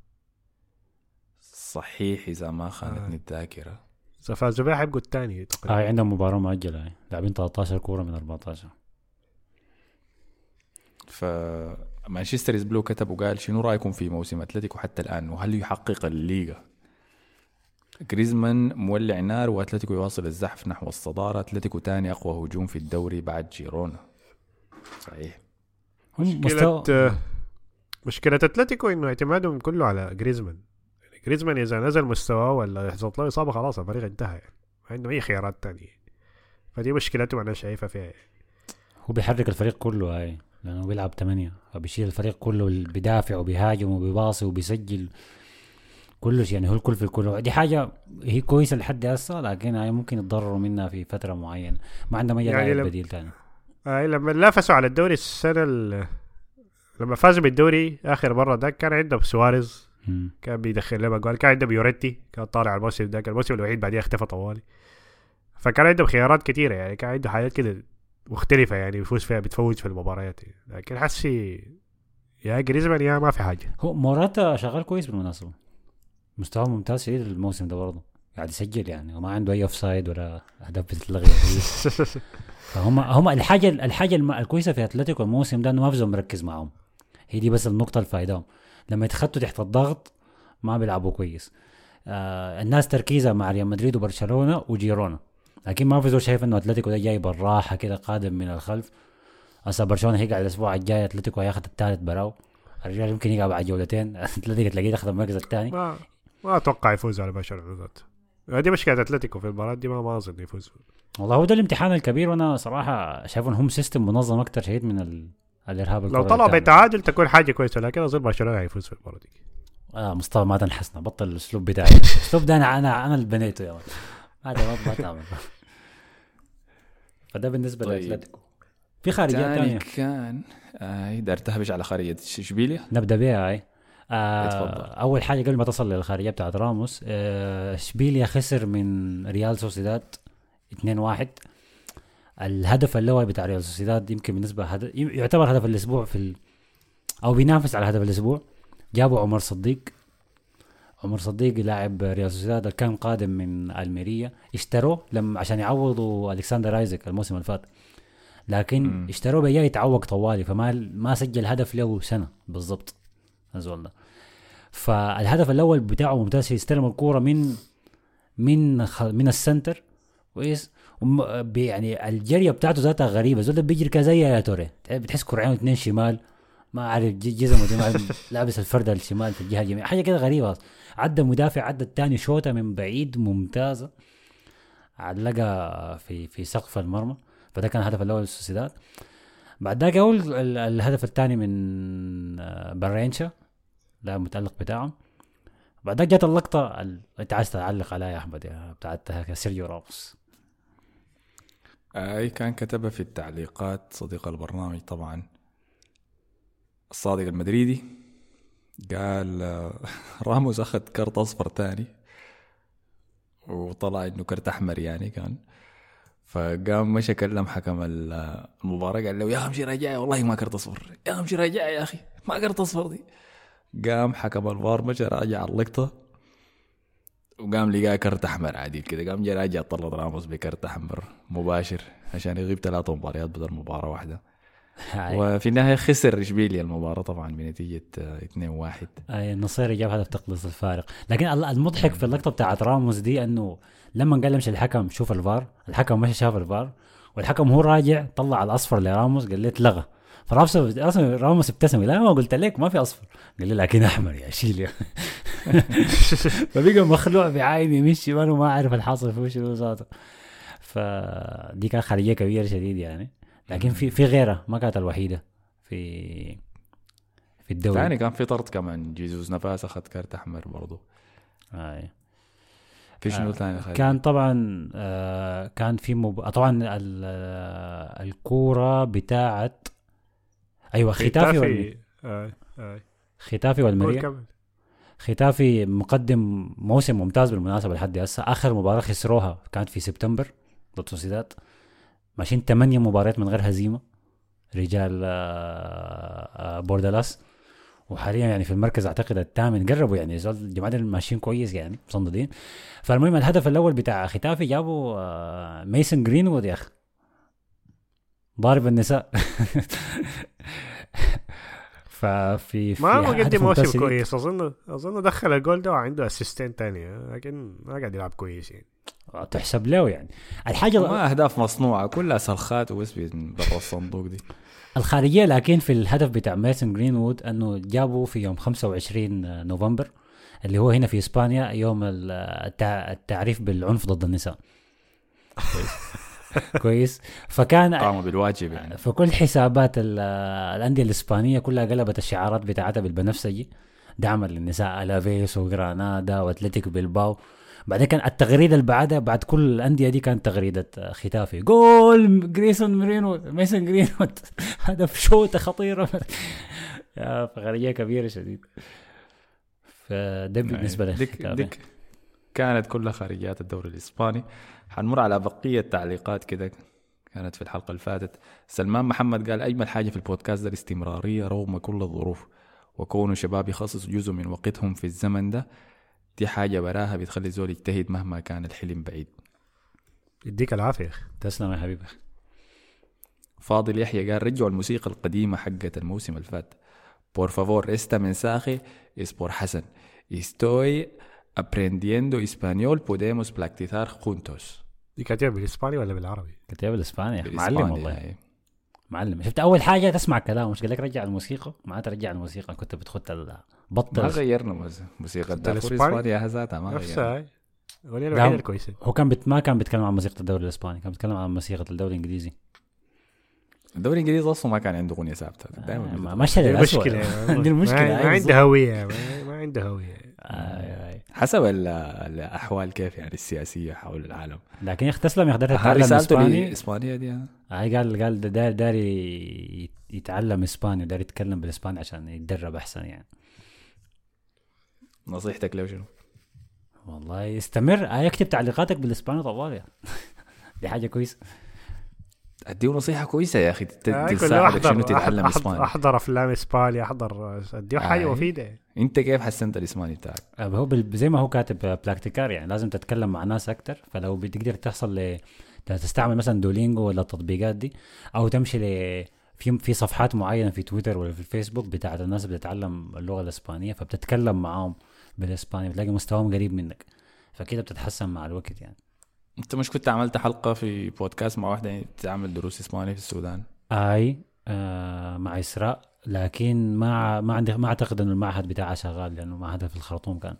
صحيح إذا ما خانتني آه. الذاكرة إذا فازوا بها حيبقوا الثاني تقريبا آه عندهم مباراة مؤجلة هاي. لاعبين 13 كورة من 14 فمانشستر بلو كتب وقال شنو رأيكم في موسم أتلتيكو حتى الآن وهل يحقق الليغا جريزمان مولع نار وأتلتيكو يواصل الزحف نحو الصدارة أتلتيكو ثاني أقوى هجوم في الدوري بعد جيرونا صحيح مشكلة مستوى آه، مشكلة أتلتيكو إنه اعتمادهم كله على جريزمان. يعني جريزمان إذا نزل مستواه ولا يحصل له إصابة خلاص الفريق انتهى. يعني ما عندهم أي خيارات تانية. فدي مشكلتهم أنا شايفها فيها. يعني. هو بيحرك الفريق كله هاي لأنه بيلعب ثمانية فبيشيل الفريق كله بيدافع وبيهاجم وبيباصي وبيسجل. كله شيء يعني هو الكل في الكل. دي حاجة هي كويسة لحد هسه لكن هاي ممكن يتضرروا منها في فترة معينة. ما عندهم أي يعني بديل ثاني آه لما نافسوا على الدوري السنة ال- لما فازوا بالدوري آخر مرة ده كان عندهم سواريز. كان بيدخل لهم اجوال كان عندهم يورينتي كان طالع الموسم ده كان الموسم الوحيد بعدين اختفى طوالي. فكان عندهم خيارات كثيرة يعني كان عنده حاجات كده مختلفة يعني بيفوز فيها بتفوز في المباريات يعني. لكن حسي يا جريزمان يا ما في حاجة. هو موراتا شغال كويس بالمناسبة. مستواه ممتاز شديد الموسم ده برضه. قاعد يسجل يعني وما عنده أي offside ولا اهداف بتتلغي. فهم هم الحاجة الحاجة الكويسة في أتلتيكو الموسم ده إنه ما في زول مركز معاهم. هي دي بس النقطة اللي فايداهم لما يتخطوا تحت الضغط ما بيلعبوا كويس. آه الناس تركيزها مع ريال مدريد وبرشلونة وجيرونا. لكن ما في زول شايف إنه أتلتيكو ده جاي بالراحة كده قادم من الخلف. هسه برشلونة هيقعد الأسبوع الجاي أتلتيكو هياخد الثالث براو. الريال يمكن يقع بعد جولتين. أتلتيكو تلاقيه اخذ المركز الثاني. ما ما أتوقع يفوز على برشلونة ذات دي مشكلة أتلتيكو في المباراة دي ما ما أظن يفوز. والله هو ده الامتحان الكبير وأنا صراحة شايف انهم system منظم أكثر شديد من ال... الارهاب لو طلعوا. بتعادل تكون حاجة كويسة لكن أظن برشلونة هيفوز في المباراة دي. آه مصطفى ما تنحسنا بطل الأسلوب بتاعي. الاسلوب ده أنا أنا أنا اللي بنيته يا ولد. هذا ما ما تعمل فده بالنسبة طيب. لأتلتيكو. في خارجيات ثاني ثانية كان آه دار تهبش على خارجية اشبيليا نبدأ بها هاي آه اتفضل. أول حاجة قبل ما تصل للخارجية بتاعت راموس آه اشبيليا خسر من ريال سوسيداد؟ 2-1 الهدف الأول بتاع ريال سوسيداد يمكن بالنسبة هدف يعتبر هدف الأسبوع في ال... أو بينافس على هدف الأسبوع. جابوا عمر صديق. عمر صديق لاعب ريال سوسيداد كان قادم من ألميريا. اشتروه لما عشان يعوضوا ألكسندر إيزاك الموسم اللي فات. لكن. اشتروه بيجي يتعوق طوالي فما ما سجل هدف له سنة بالضبط. الزول ده. فالهدف الأول بتاعه ممتاز يستلم الكورة من من. من ال center كويس؟ يعني الجرية بتاعته ذاتها غريبة. زول ده بيجري كده زي يايا توري بتحس كرعين اثنين شمال. ما عارف جزمه لابس الفردة الشمال في الجهة اليمين. حاجة كده غريبة. عدى مدافع عدى الثاني شوطة من بعيد ممتازة. علقها في في سقف المرمى. فده كان الهدف الأول للسوسيداد. بعد ذاك اول ال- الهدف الثاني من آه، بارينيتشيا لاعب متالق بتاعهم. بعد ذاك جت اللقطة ال- أنت عايز تعلق عليها يا أحمد يا بتاعت سيرجيو راموس أي كان كتبها في التعليقات صديق البرنامج طبعا. الصادق المدريدي قال آه، راموس أخذ كرت أصفر تاني وطلع إنه كرت أحمر يعني كان. فقام مشى كلم حكم ال- المباراة قال له يا امشي رجعي والله ما كرت أصفر. يا امشي رجعي يا أخي ما كرت أصفر دي. قام حكم الفار مشى راجع اللقطة. وقام لقاه كرت أحمر عادي كده. قام جا راجع طلع راموس بكرت أحمر مباشر عشان يغيب ثلاث مباريات بدل مباراة واحدة. وفي النهاية خسر إشبيليا المباراة طبعا بنتيجة آه، 2-1 هاي النصيري جاب هدف تقلص الفارق. لكن ال- المضحك في اللقطة بتاعت راموس دي إنه لما قال يمشي الحكم شوف الفار الحكم مشى شاف الفار والحكم هو راجع طلع الأصفر لراموس قال لي اتلغى فراموس أصلا راموس ابتسم لا ما قلت لك ما في أصفر. قال لي لكن أحمر يا شيل يا. فبقى مخلوع بعين يمين شمال وما عارف الحاصل في وشه ذاته فدي كانت خارجيه كبيرة شديد يعني. لكن في في غيرها ما كانت الوحيدة. في في الدوري ثاني كان في طرد كمان. جيزوس نفاس أخذ كارت أحمر برضو. آه. في شنو آه، ثاني خالد؟ كان طبعا آه كان في مب... طبعا آه، الكورة بتاعت أيوه ختافي. آه، آه. ختافي قول والمريا. ختافي مقدم موسم ممتاز بالمناسبة لحد هسه. آخر مباراة خسروها كانت في سبتمبر ضد سوسيداد. ماشيين ثمانية مباريات من غير هزيمة. رجال آه، آه، بوردالاس وحاليا يعني في المركز أعتقد الثامن. قربوا يعني الجماعه ماشيين كويس يعني مصندين فالمهم الهدف الأول بتاع ختافي جابوا آه، ميسن جرينوود يا أخي. ضارب النساء. ففي في ما مقدم موسم. كويس. أظن أظن دخل الجول ده وعنده اسيستين تانية لكن ما قاعد يلعب كويس يعني. تحسب له يعني. الحاجة ما أهداف مصنوعة. كلها سلخات وبس بين برا الصندوق دي. الخارجية لكن في الهدف بتاع ميسن جرينوود أنه جابوا في يوم 25 نوفمبر اللي هو هنا في إسبانيا يوم ال- التع- التعريف بالعنف ضد النساء. كويس. فكان قاموا بالواجب يعني. فكل حسابات ال- الأندية الإسبانية كلها قلبت الشعارات بتاعتها بالبنفسجي. دعما للنساء ألافيس وجرانادا واتلتيكو بيلباو بعدين كان التغريدة اللي بعدها بعد كل الأندية دي كانت تغريدة ختافي. جول جريسون ميرينو ميسون جرينو هدف شوطة خطيرة. يا فخريه كبيرة شديد. فده بالنسبة ديك للختافي. ديك كانت كلها خارجيات الدوري الإسباني. حنمر على بقية تعليقات كده كانت في الحلقة اللي فاتت. سلمان محمد قال أجمل حاجة في البودكاست ده الاستمرارية رغم كل الظروف وكونوا شباب يخصصوا جزء من وقتهم في الزمن ده دي حاجة براها بتخلي الزول يجتهد مهما كان الحلم بعيد. يديك أخي. تسلم يا حبيبي. فاضل يحيى قال رجعوا الموسيقى القديمة حقت الموسم اللي فات. Por favor esta mensaje es por Hassan. Estoy aprendiendo español. Podemos practicar juntos. دي كاتبها بالإسباني ولا بالعربي؟ كتاب الاسباني معلم والله. يعني. معلم. شفت أول حاجة تسمع كلام مش قال لك رجع الموسيقى؟ ما ترجع الموسيقى كنت بتخط ال- ما بطل غيرنا موسيقى الدافور الإسباني؟ إسبانيا ذاتها ما غيرنا. الوحيدة الكويسة. هو كان بت... ما كان بيتكلم عن موسيقى الدوري الإسباني كان بيتكلم عن موسيقى الدوري الإنجليزي. الدوري الإنجليزي أصلا ما كان عنده أغنية ثابتة آه، دائما ما- مشى دي للأسوأ. المشكلة دي المشكلة ما, ما عنده هوية. ما, ما عنده هوية. آه، آه. حسب ال- الأحوال كيف يعني السياسية حول العالم. لكن يا أخي تسلم يا أخي هل تتعلم رسالته إسباني. لاسبانيا دي أنا؟ هاي قال قال ده داري داري يتعلم إسباني داري يتكلم بالإسباني عشان يتدرب أحسن يعني. نصيحتك له شنو؟ والله استمر آه، يكتب تعليقاتك بالإسباني طوال يعني. دي حاجة كويسة. أديه نصيحة كويسة يا أخي ت- آه، تساعدك شنو احضر تتعلم احضر, إسباني أحضر أفلام إسباني احضر أديه حاجة آه. مفيدة أنت كيف حسنت الإسباني بتاعك؟ آه، هو بال- زي ما هو كاتب practicar يعني لازم تتكلم مع ناس أكتر فلو بتقدر تحصل ل تستعمل مثلا دولينجو ولا التطبيقات دي أو تمشي ل في في صفحات معينة في تويتر ولا في الفيسبوك بتاعت الناس اللي بتتعلم اللغة الإسبانية فبتتكلم معاهم بالإسباني بتلاقي مستواهم قريب منك فكده بتتحسن مع الوقت يعني انت مش كنت عملت حلقة في بودكاست مع واحدة تعمل دروس اسباني في السودان؟ آي آه مع إسراء لكن ما ما عندي ما أعتقد إنه المعهد بتاعها شغال لأنه معهدها في الخرطوم كان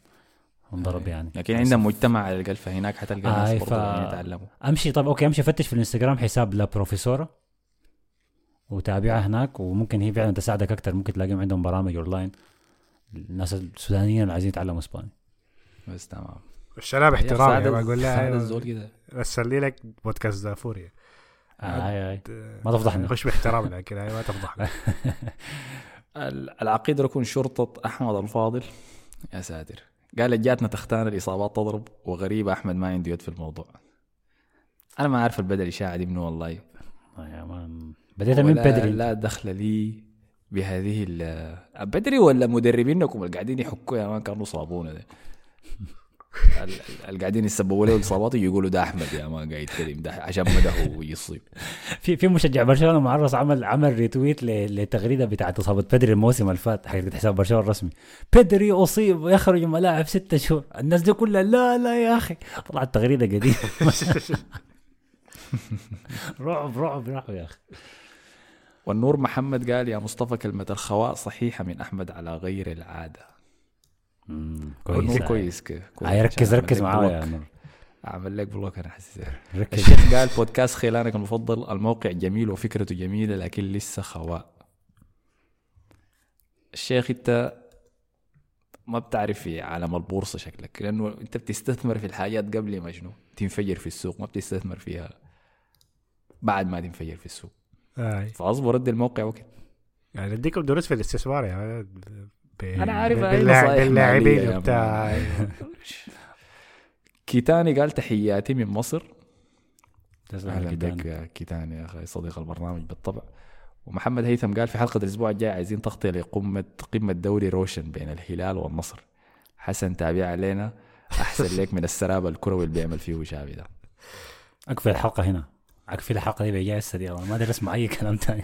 انضرب يعني. لكن عندهم مجتمع على الاقل فهناك حتلقى آه، ناس ف- قاعدين يتعلموا. أمشي طب okay أمشي فتش في الإنستغرام حساب La Profesora وتابعها هناك وممكن هي فعلا تساعدك أكثر ممكن تلاقيهم عندهم برامج أونلاين الناس السودانيين اللي عايزين يتعلموا إسباني. بس تمام. الشباب احترام ساعد- يعني بقول لها الزول كده. ارسل لي لك بودكاست دافوري آه هاي هاي. ما تفضحنا. خش باحترام لكن هاي ما تفضحنا. ال- العقيد ركن شرطة أحمد الفاضل. يا ساتر. قال جاتنا تختان الإصابات تضرب وغريب أحمد ما عنده يد في الموضوع. أنا ما عارف البدل إشاعة دي منو والله. آه يا مان. بديت من بدري. لا دخل لي بهذه ال بدري ولا مدربينكم اللي قاعدين يحكوا يا مان كانوا صابونه ده. اللي قاعدين يسببوا له الاصابات يقولوا ده أحمد يا مان قاعد يتكلم ده عشان مدحه ويصيب. في في مشجع برشلونة معرس عمل عمل ريتويت لتغريده بتاعت إصابة بدري الموسم اللي فات حقت حساب برشلونة الرسمي. بدري أصيب ويخرج من الملاعب ستة شهور. الناس دي كلها لا لا يا أخي. طلعت تغريدة قديمة. رعب رعب رعب يا أخي. والنور محمد قال يا مصطفى كلمة الخواء صحيحة من أحمد على غير العادة. كويس. النور كويس كيف هاي ركز ركز معايا يا block. نور أعمل لك block أنا حاسس. ركز. الشيخ قال بودكاست خيلانك المفضل الموقع جميل وفكرته جميلة لكن لسه خواء. الشيخ أنت ما بتعرف في عالم البورصة شكلك لأنه أنت بتستثمر في الحاجات قبل ما شنو؟ تنفجر في السوق ما بتستثمر فيها بعد ما تنفجر في السوق. هاي فأصبر ادي الموقع وقت. يعني أديكم دروس في الاستثمار يعني أنا عارف ب- هاي باللاع- نصايح مالية باللاعبين يا وبتاع. مان. كيتاني قال تحياتي من مصر. أهلا. بك يا كيتاني. يا أخي صديق البرنامج بالطبع. ومحمد هيثم قال في حلقة الأسبوع الجاي عايزين تغطية لقمه قمة دوري روشن بين الهلال والنصر. حسن تابع علينا. أحسن لك من السراب الكروي اللي بيعمل فيه شافي ده. أقفل الحلقة هنا. أقفل الحلقة دي بجاي السريع. ما أدري أسمع أي كلام تاني.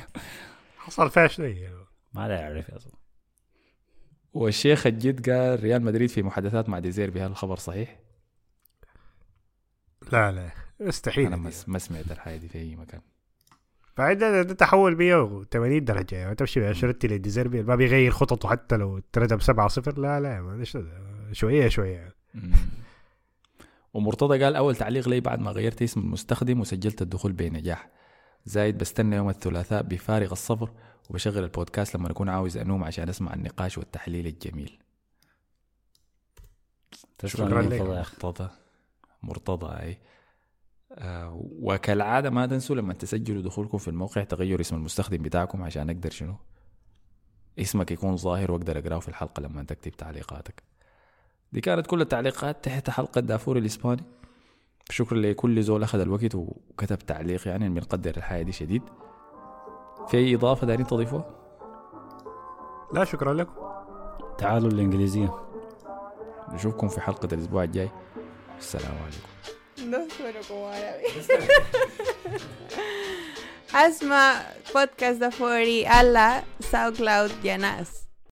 حصل فيها شيء ما ادري اعرف يا زلمه والشيخ الجد قال ريال مدريد في محادثات مع ديزيربي هل الخبر صحيح؟ لا لا. مستحيل أنا ما سمعت الحاجة دي في أي مكان. بعد ده, ده تحول 180 درجة. يعني تمشي بأشرتي لديزيربي ما بيغير خططه حتى لو تردم 7 0 لا لا ده. شوية شوية. ومرتضى قال أول تعليق لي بعد ما غيرت اسم المستخدم وسجلت الدخول بنجاح. زايد بستنى يوم الثلاثاء بفارغ الصبر وبشغل البودكاست لما أكون عاوز أنوم عشان أسمع النقاش والتحليل الجميل. شكراً لك. مرتضى. مرتضى أي. آه وكالعادة ما تنسوا لما تسجلوا دخولكم في الموقع تغيروا اسم المستخدم بتاعكم عشان أقدر شنو؟ اسمك يكون ظاهر وأقدر أقرأه في الحلقة لما تكتب تعليقاتك. دي كانت كل التعليقات تحت حلقة دافور الإسباني. شكرا لكل زول أخذ الوقت وكتب تعليق يعني بنقدر الحياة دي شديد. في أي إضافة دارين تضيفوها؟ لا شكرا لكم تعالوا الإنجليزية نشوفكم في حلقة الأسبوع الجاي السلام عليكم No sueno como árabe. Asma, podcast de Fori, Ala, SoundCloud.